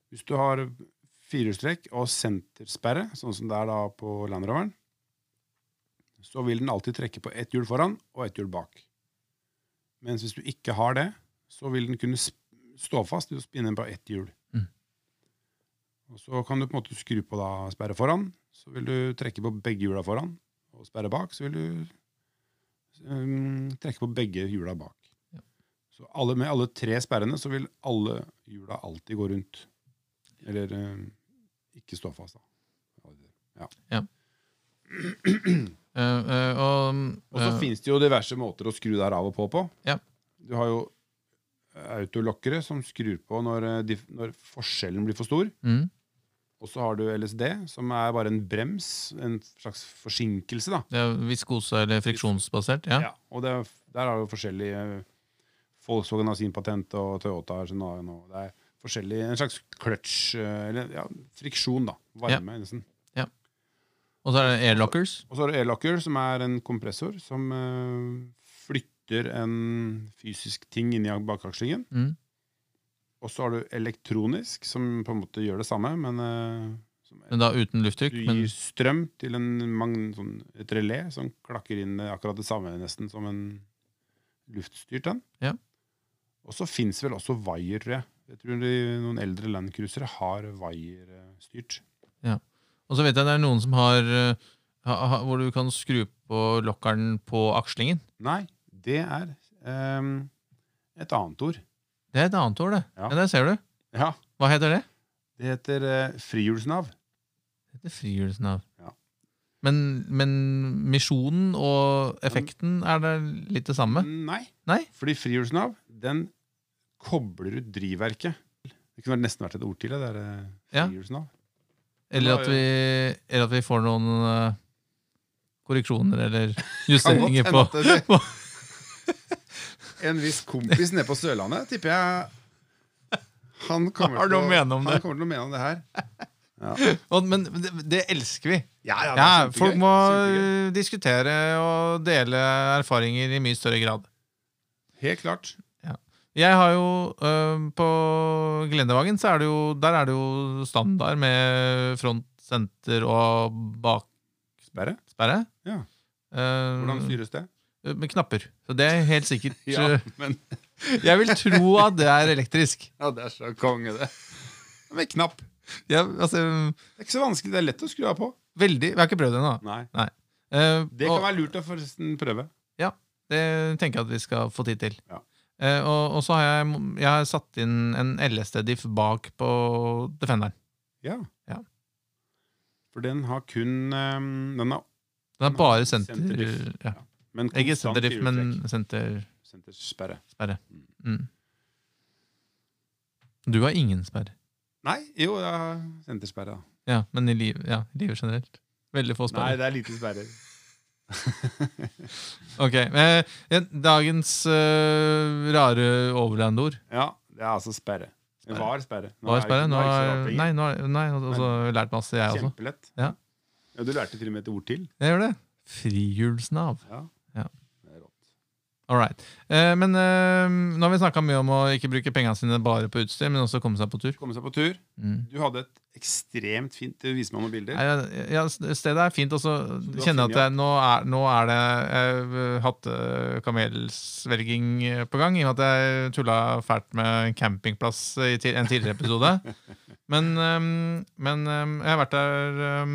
Hvis du har firehjulstrekk og sentersperre, sånn som det er da på Land Roveren, så vil den alltid trekke på ett hjul foran og ett hjul bak. Mens hvis du ikke har det, så vil den kunne stå fast ved å spinne på ett hjul. Mm. Og så kan du på en måte skru på da sperre foran, så vil du trekke på begge hjula foran. Og sperre bak, så vil du um, trekke på begge hjula bak. Ja. Så alle, med alle tre sperrene så vil alle hjula alltid gå rundt. Eller eh, ikke stå fast, da. Ja. Eh, eh, og Og så eh, finnes det jo diverse måter å skru der av og på på. Ja. Du har jo autolokkere som skrur på når, eh, når forskjellen blir for stor. mm, Og så har du LSD, som er bare en brems, en slags forsinkelse. da. Det er viskose- eller friksjonsbasert. Ja. Og det, er- der er jo forskjellige Volkswagen har sin patent, og Toyota har sin og Det er forskjellig, en slags clutch, eh, eller ja, friksjon, da. Varme, nesten. Og så er det airlockers. Og så er det airlocker, som er en kompressor som uh, flytter en fysisk ting inni bakaksjingen. Mm. Og så har du elektronisk, som på en måte gjør det samme, men uh, Men da uten lufttrykk? du gir Men, strøm til sånn, et relé som klakker inn akkurat det samme nesten som en luftstyrt en. Ja. Og så fins vel også wire, tror jeg. Jeg tror de, noen eldre landcruisere har wire-styrt. og så vet jeg det er noen som har eh, ha, ha, Hvor du kan skru på lokkeren på akslingen. Nei, det er um, et annet ord. Det er et annet ord, det. Ja. Ja. Der ser du. Ja, Hva heter det? det heter uh, frihjulsnav. Det heter frihjulsnav. Men, men misjonen og effekten er det litt det samme? Nei, Nei? fordi frihjulsnav, den kobler ut drivverket. Det kunne nesten vært et ord til, det der eh, Ja. frihjulsnav. Eller at er- vi, eller at vi får noen eh, korreksjoner eller justeringer på En viss kompis nede på Sørlandet, tipper jeg Han kommer, Har til, å mene om han det. kommer til å mene om det her. Ja, Men det, det elsker vi. ja, ja, det Ja, folk må Kjempegøy. diskutere og dele erfaringer i mye større grad. Helt klart. Jeg har jo øh, På Glendevagen så er det jo Der er det jo standard med front, senter og baksperre. Sperre? Ja. Eh, Hvordan styres det? Med knapper. Så det er helt sikkert Ja, øh, men Jeg vil tro at det er elektrisk. Ja, det er så konge, det. Med knapp. Ja, altså, Det er ikke så vanskelig. Det er lett å skru av på. veldig Vi har ikke prøvd det ennå. Nei. Eh, Det og- kan være lurt å forresten prøve. Ja, Det tenker jeg at vi skal få tid til. Ja. Uh, og, og så har jeg, jeg har satt inn en LSD-diff bak på Defenderen. Ja. Ja. For den har kun um, Den har Den er bare senter... Ja. men Ikke senterdiff, men senter... sentersperre. Sperre. Mm. Du har ingen sperre. Nei, jo, jeg har sentersperre. da. Ja, men i liv, ja, i livet generelt. Veldig få sperrer? Nei, det er lite sperrer. Ok. eh, dagens eh, rare overlandord. Ja, det er altså sperre. Det var sperre. Nå Hva er sperre? Nå er er, nei, nå er, nei, og så har jeg lært masse, jeg også. Kjempelett. Ja. Ja, du lærte til og med et ord til. Jeg gjør det. Frihjulsnav. Ja. Ja. Det er rått. All right. Eh, men eh, nå har vi snakka mye om å ikke bruke pengene sine bare på utstyr, men også komme seg på tur. Komme seg på tur. Mm. Du hadde et ekstremt fint Du viser meg noen bilder. Nei, ja, ja, stedet er fint, og så kjenner jeg at jeg, nå, er, nå er det eh, kamelsvelging eh, på gang, i og med at jeg tulla fælt med campingplass i en tidligere episode. Men, ehm, men ehm, jeg har vært der ehm,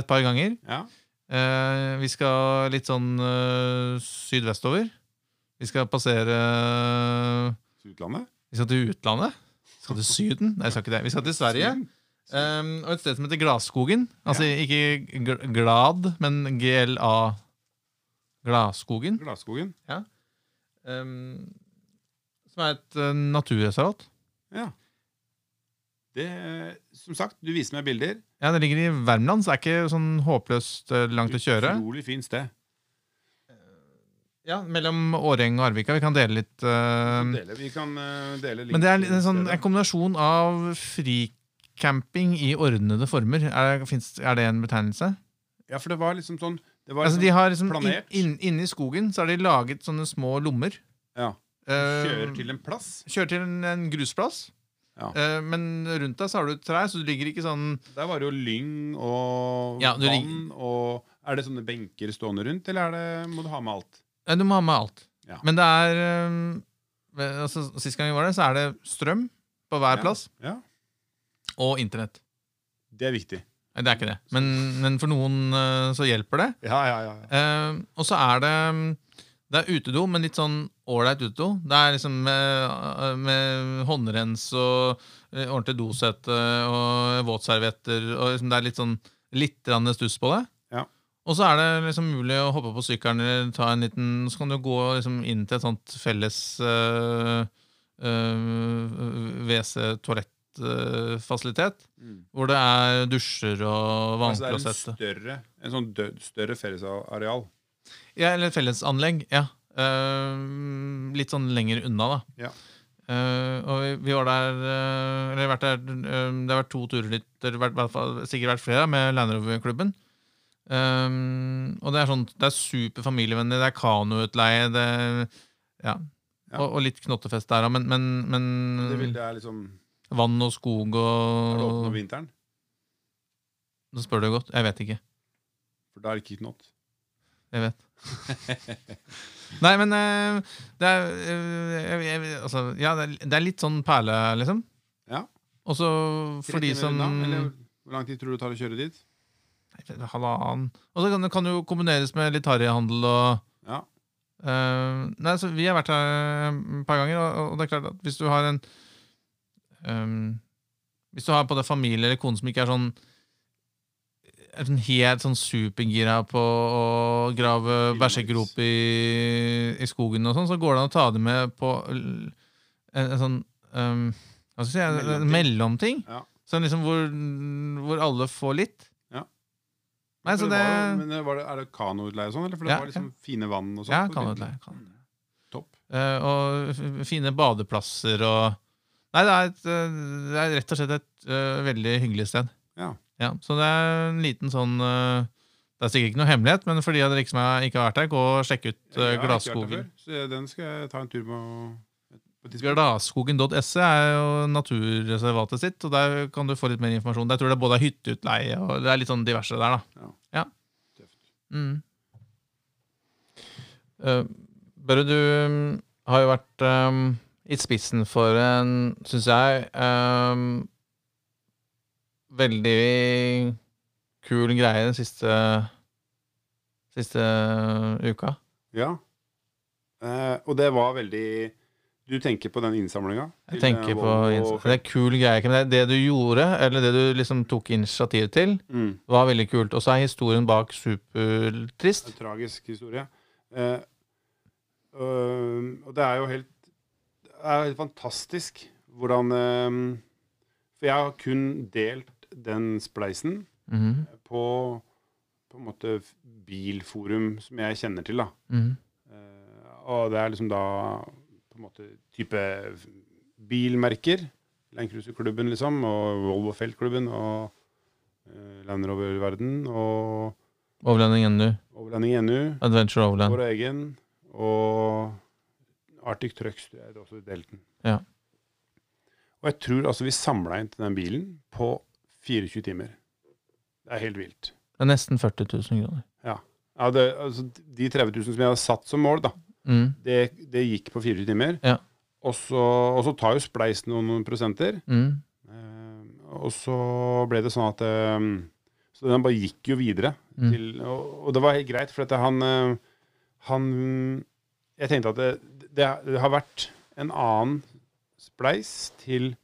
et par ganger. Ja. Eh, vi skal litt sånn eh, sydvestover. Vi skal passere Utlandet. Vi skal til utlandet. Vi skal til Syden. Nei, vi skal ikke det. Vi skal til Sverige. Um, og et sted som heter Gladskogen. Altså ikke gl- Glad, men GLA. Gladskogen. Gladskogen. Um, som er et uh, naturreservat. Ja. Det, som sagt, du viser meg bilder. Ja, Det ligger i Värmland, så det er ikke sånn håpløst uh, langt å kjøre. Utrolig fint sted. Ja, Mellom Åreng og Arvika. Vi kan dele litt. uh, Dele, vi kan uh, dele litt men det er en, sånn, en kombinasjon av fricamping i ordnede former. Er, finnes, er det en betegnelse? Ja, for det var liksom sånn det var Altså, liksom, de har liksom planert. inn, inn, Inni skogen så har de laget sånne små lommer. ja, Eh, Kjører til en plass. kjører til en, en grusplass. Ja. Eh, men rundt deg så har du trær, så du ligger ikke sånn Der var det jo lyng og Ja, vann og Er det sånne benker stående rundt, eller er det, må du ha med alt? Du må ha med alt. Ja. Men det er eh, altså, Sist gang vi var der, så er det strøm på hver plass. Ja, Og internett. Det er viktig. Nei, det er ikke det. Men, men for noen eh, så hjelper det. Ja, ja, ja. Eh, og så er det Det er utedo, men litt sånn ålreit utedo. Det er liksom med, med håndrens og ordentlig dosette og våtservietter. Og liksom det er litt sånn litt stuss på det. Og så er det liksom mulig å hoppe på sykkelen eller ta en liten Så kan du gå liksom inn til et sånt felles uh, WC-toalettfasilitet. Mm. Hvor det er dusjer og Altså, det er en større, en sånn død, større fellesareal. Ja, eller et fellesanlegg. Ja. Uh, litt sånn lenger unna, da. Ja. Uh, og vi, vi var der uh, Eller vært der eh, Det har vært to turer dit, vært, sikkert vært flere, med Land Rover-klubben. Eh, og det er sånn Det er super familievennlig. Det er kanoutleie. Det ja. Ja. Og, og litt knottefest der òg, men, men, men Det bildet er liksom vann og skog Er det åpent om vinteren? Nå spør du godt. Jeg vet ikke. For da er det ikke knott. Jeg vet. Nei, men eh, det er eh, jeg, altså, Ja, det er, det litt sånn perle, liksom. Ja. Og så for de som unna, hvor lang tid tror du det tar å kjøre dit? Halvannen. Og så kan det kan jo kombineres med litt harryhandel og Ja. uh, Nei, så Vi har vært her et par ganger, og, og det er klart at hvis du har en um, Hvis du har på det familie eller kone som ikke er sånn er sånn helt sånn supergira på å grave bæsjegrop i, i skogen og sånn, så går det an å ta det med på en, en sånn um, Hva skal jeg si, en- mellomting. Ja. Sånn liksom hvor, hvor alle får litt. Ja. Nei, så det, var, men var det, Er det kanoutleie og sånn? Eller? For det Ja, var liksom fine vann og sånt? Ja, kanoutleie, Kan. Topp. Uh, og fine badeplasser og Nei, det er, et, eh, det er rett og slett et uh, veldig hyggelig sted. Ja. Ja, så det er en liten sånn uh, Det er sikkert ikke noe hemmelighet, men for de av dere som er- ikke har vært der, gå og sjekk ut uh, Så den skal jeg ta en tur med å- Gladskogen.se er jo naturreservatet sitt, og der kan du få litt mer informasjon. Jeg tror det både er hytteutleie og det er litt sånn diverse der, da. Ja. Tøft. Mm. Uh, Børre, du um, har jo vært um, i spissen for en, syns jeg, um, veldig kul greie den siste, siste uka. Ja. Uh, og det var veldig Du tenker på den innsamlinga? Jeg tenker på innsamlinga. Det er kul greie. Men det, du gjorde, eller det du liksom tok initiativ til, Mm. var veldig kult. Og så er historien bak supertrist. En tragisk historie. Eh, øh, og det er jo helt Det er helt fantastisk hvordan eh, For jeg har kun delt den spleisen mm på, på på en måte bilforum som jeg kjenner til. da. Mhm. Eh, og det er liksom da på en måte type bilmerker. Land Cruiser-klubben, liksom, og Volvo Felt-klubben, og uh, Land Rover-verden, og Overlanding NU. Overlanding NU, Adventure Overland. vår egen, og Arctic Trucks det er også delten. Ja. Og jeg tror altså vi samla inn til den bilen på 24 timer. Det er helt vilt. Det er nesten 40 000 kroner. Ja, det, altså, de 30 000 som jeg hadde satt som mål, da, Mm. det, det gikk på 24 timer. Ja. Og, så, og så tar jo Spleis noen prosenter. Mm. Eh, og så ble det sånn at eh, Så den bare gikk jo videre. Mm. Til, og, og det var helt greit, for at han, eh, han Jeg tenkte at det, det, det har vært en annen spleis til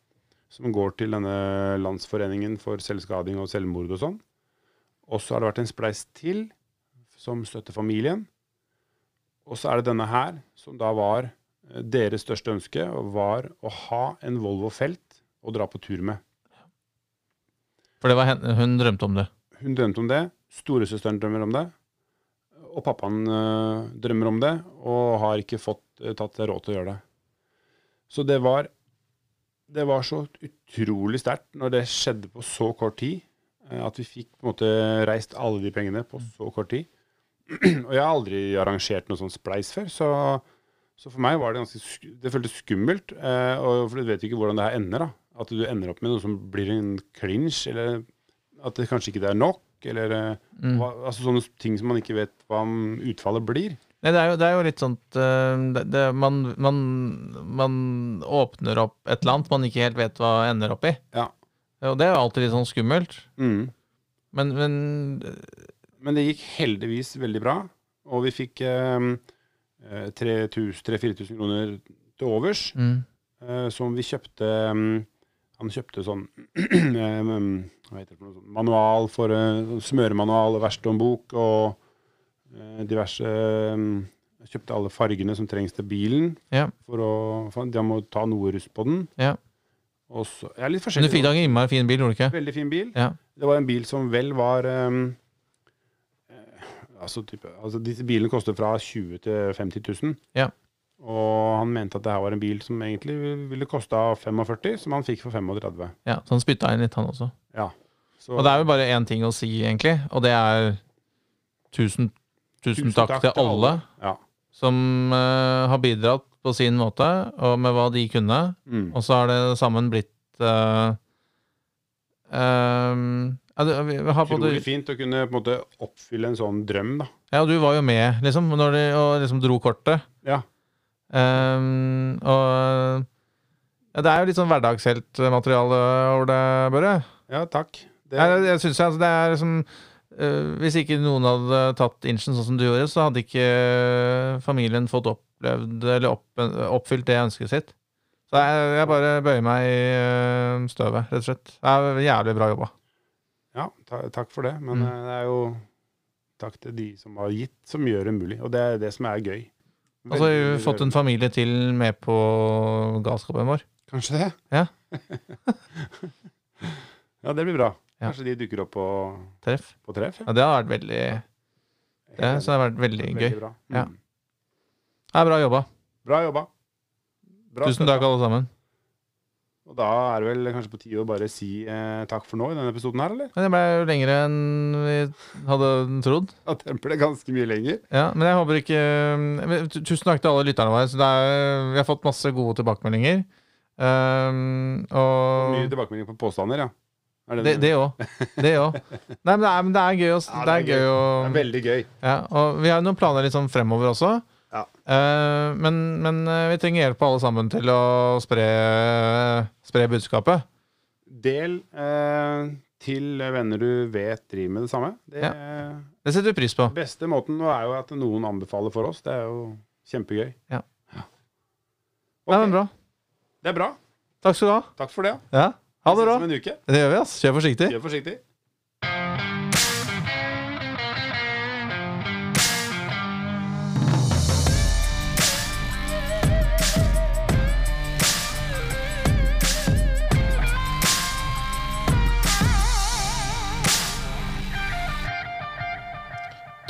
som går til denne Landsforeningen for selvskading og selvmord og sånn. Og så har det vært en spleis til som støtter familien. Og så er det denne her, som da var eh, deres største ønske, var å ha en Volvo Felt å dra på tur med. For det var hen, hun drømte om det. Hun drømte om det, storesøsteren drømmer om det, og pappaen øh, drømmer om det, og har ikke fått øh, tatt seg råd til å gjøre det. Så det var, det var så utrolig sterkt når det skjedde på så kort tid, at vi fikk på en måte reist alle de pengene på så kort tid. og jeg har aldri arrangert noe sånn spleis før, så, så for meg var det ganske sk Det føltes skummelt, Eh, og for du vet ikke hvordan det her ender, da. At du ender opp med noe som blir en clinch, eller at det kanskje ikke er nok, eller eh, Mm. hva, altså sånne ting som man ikke vet hva utfallet blir. Nei, det er jo, det er jo litt sånt at det, det, man, man, man åpner opp et eller annet man ikke helt vet hva ender opp i. Ja. Og det er jo alltid litt sånn skummelt. Mm. Men, men Men det gikk heldigvis veldig bra, og vi fikk eh, 3000-4000 kroner til overs, mm, eh, som vi kjøpte mm, Han kjøpte sånn eh, mm, Hva heter det for noe sånn manual for sånn smøremanual og verkstedhåndbok og eh, diverse Jeg kjøpte alle fargene som trengs til bilen. Ja. For å, for de må ta noe rust på den. Ja. Så, jeg er litt Men du forskjellig. fikk deg en innmari fin bil, gjorde du ikke? Veldig fin bil. Ja. Det var en bil som vel var ehm, eh, altså, type, altså Disse bilene koster fra 20 til 50 000. Ja. Og han mente at det her var en bil som egentlig ville kosta 45, som han fikk for 35. Ja, Så han spytta inn litt, han også. Ja. Så, Og det er jo bare én ting å si, egentlig, og det er tusen, tusen, takk, til alle Ja. som uh, har bidratt på sin måte, og med hva de kunne. Mm. Og så har det sammen blitt uh, ehm, ja, det, vi, har både... Utrolig fint å kunne på en måte oppfylle en sånn drøm, da. ja, du var jo med, liksom, når de, og liksom dro kortet. Ja. Um, og ja, det er jo litt sånn hverdagsheltmateriale over det, Børre. Ja, takk. Det, Jeg, jeg synes altså det er liksom uh, Hvis ikke noen hadde tatt inchen sånn som du gjorde, så hadde ikke familien fått opplevd eller opp, oppfylt det ønsket sitt. Så jeg, jeg bare bøyer meg i eh, støvet, rett og slett. Det er jævlig bra jobba. Ja, ta, takk for det. Men Mm. eh, det er jo takk til de som har gitt, som gjør det mulig. Og det er det som er gøy. Og så har vi fått en familie til med på galskapen vår. Kanskje det? Ja. ja, det blir bra. Ja. Kanskje de dukker opp på, Treff. på treff? Ja, det har vært veldig Det så det har vært veldig gøy. Bra. Ja. Mm. Det er bra jobba. bra jobba. Bra Tusen takk, alle sammen. Og da er det vel kanskje på tide å bare si eh, takk for nå i denne episoden her, eller? Men det ble jo lengre enn vi hadde trodd. Ja, den ble ganske mye lenger. Ja, men jeg håper ikke Tusen takk til alle lytterne våre. Så det er, vi har fått masse gode tilbakemeldinger. Um, Mye tilbakemeldinger på påstander, ja. Er det det òg. Det òg. Nei, men det er, men det er gøy å Ja, Det er gøy å Det er veldig gøy. ja, Og vi har jo noen planer litt sånn fremover også. Ja. Eh, men, men eh, vi trenger hjelp alle sammen til å spre, spre budskapet. Del eh, til venner du vet driver med det samme. Det Det setter vi pris på. beste måten nå er jo at noen anbefaler for oss. Det er jo kjempegøy. Ja. Okay. Det er bra. Det er bra. Takk skal du ha. Takk for det. Ja, Ha det bra. Det gjør vi, ass. Kjør forsiktig. Kjør forsiktig.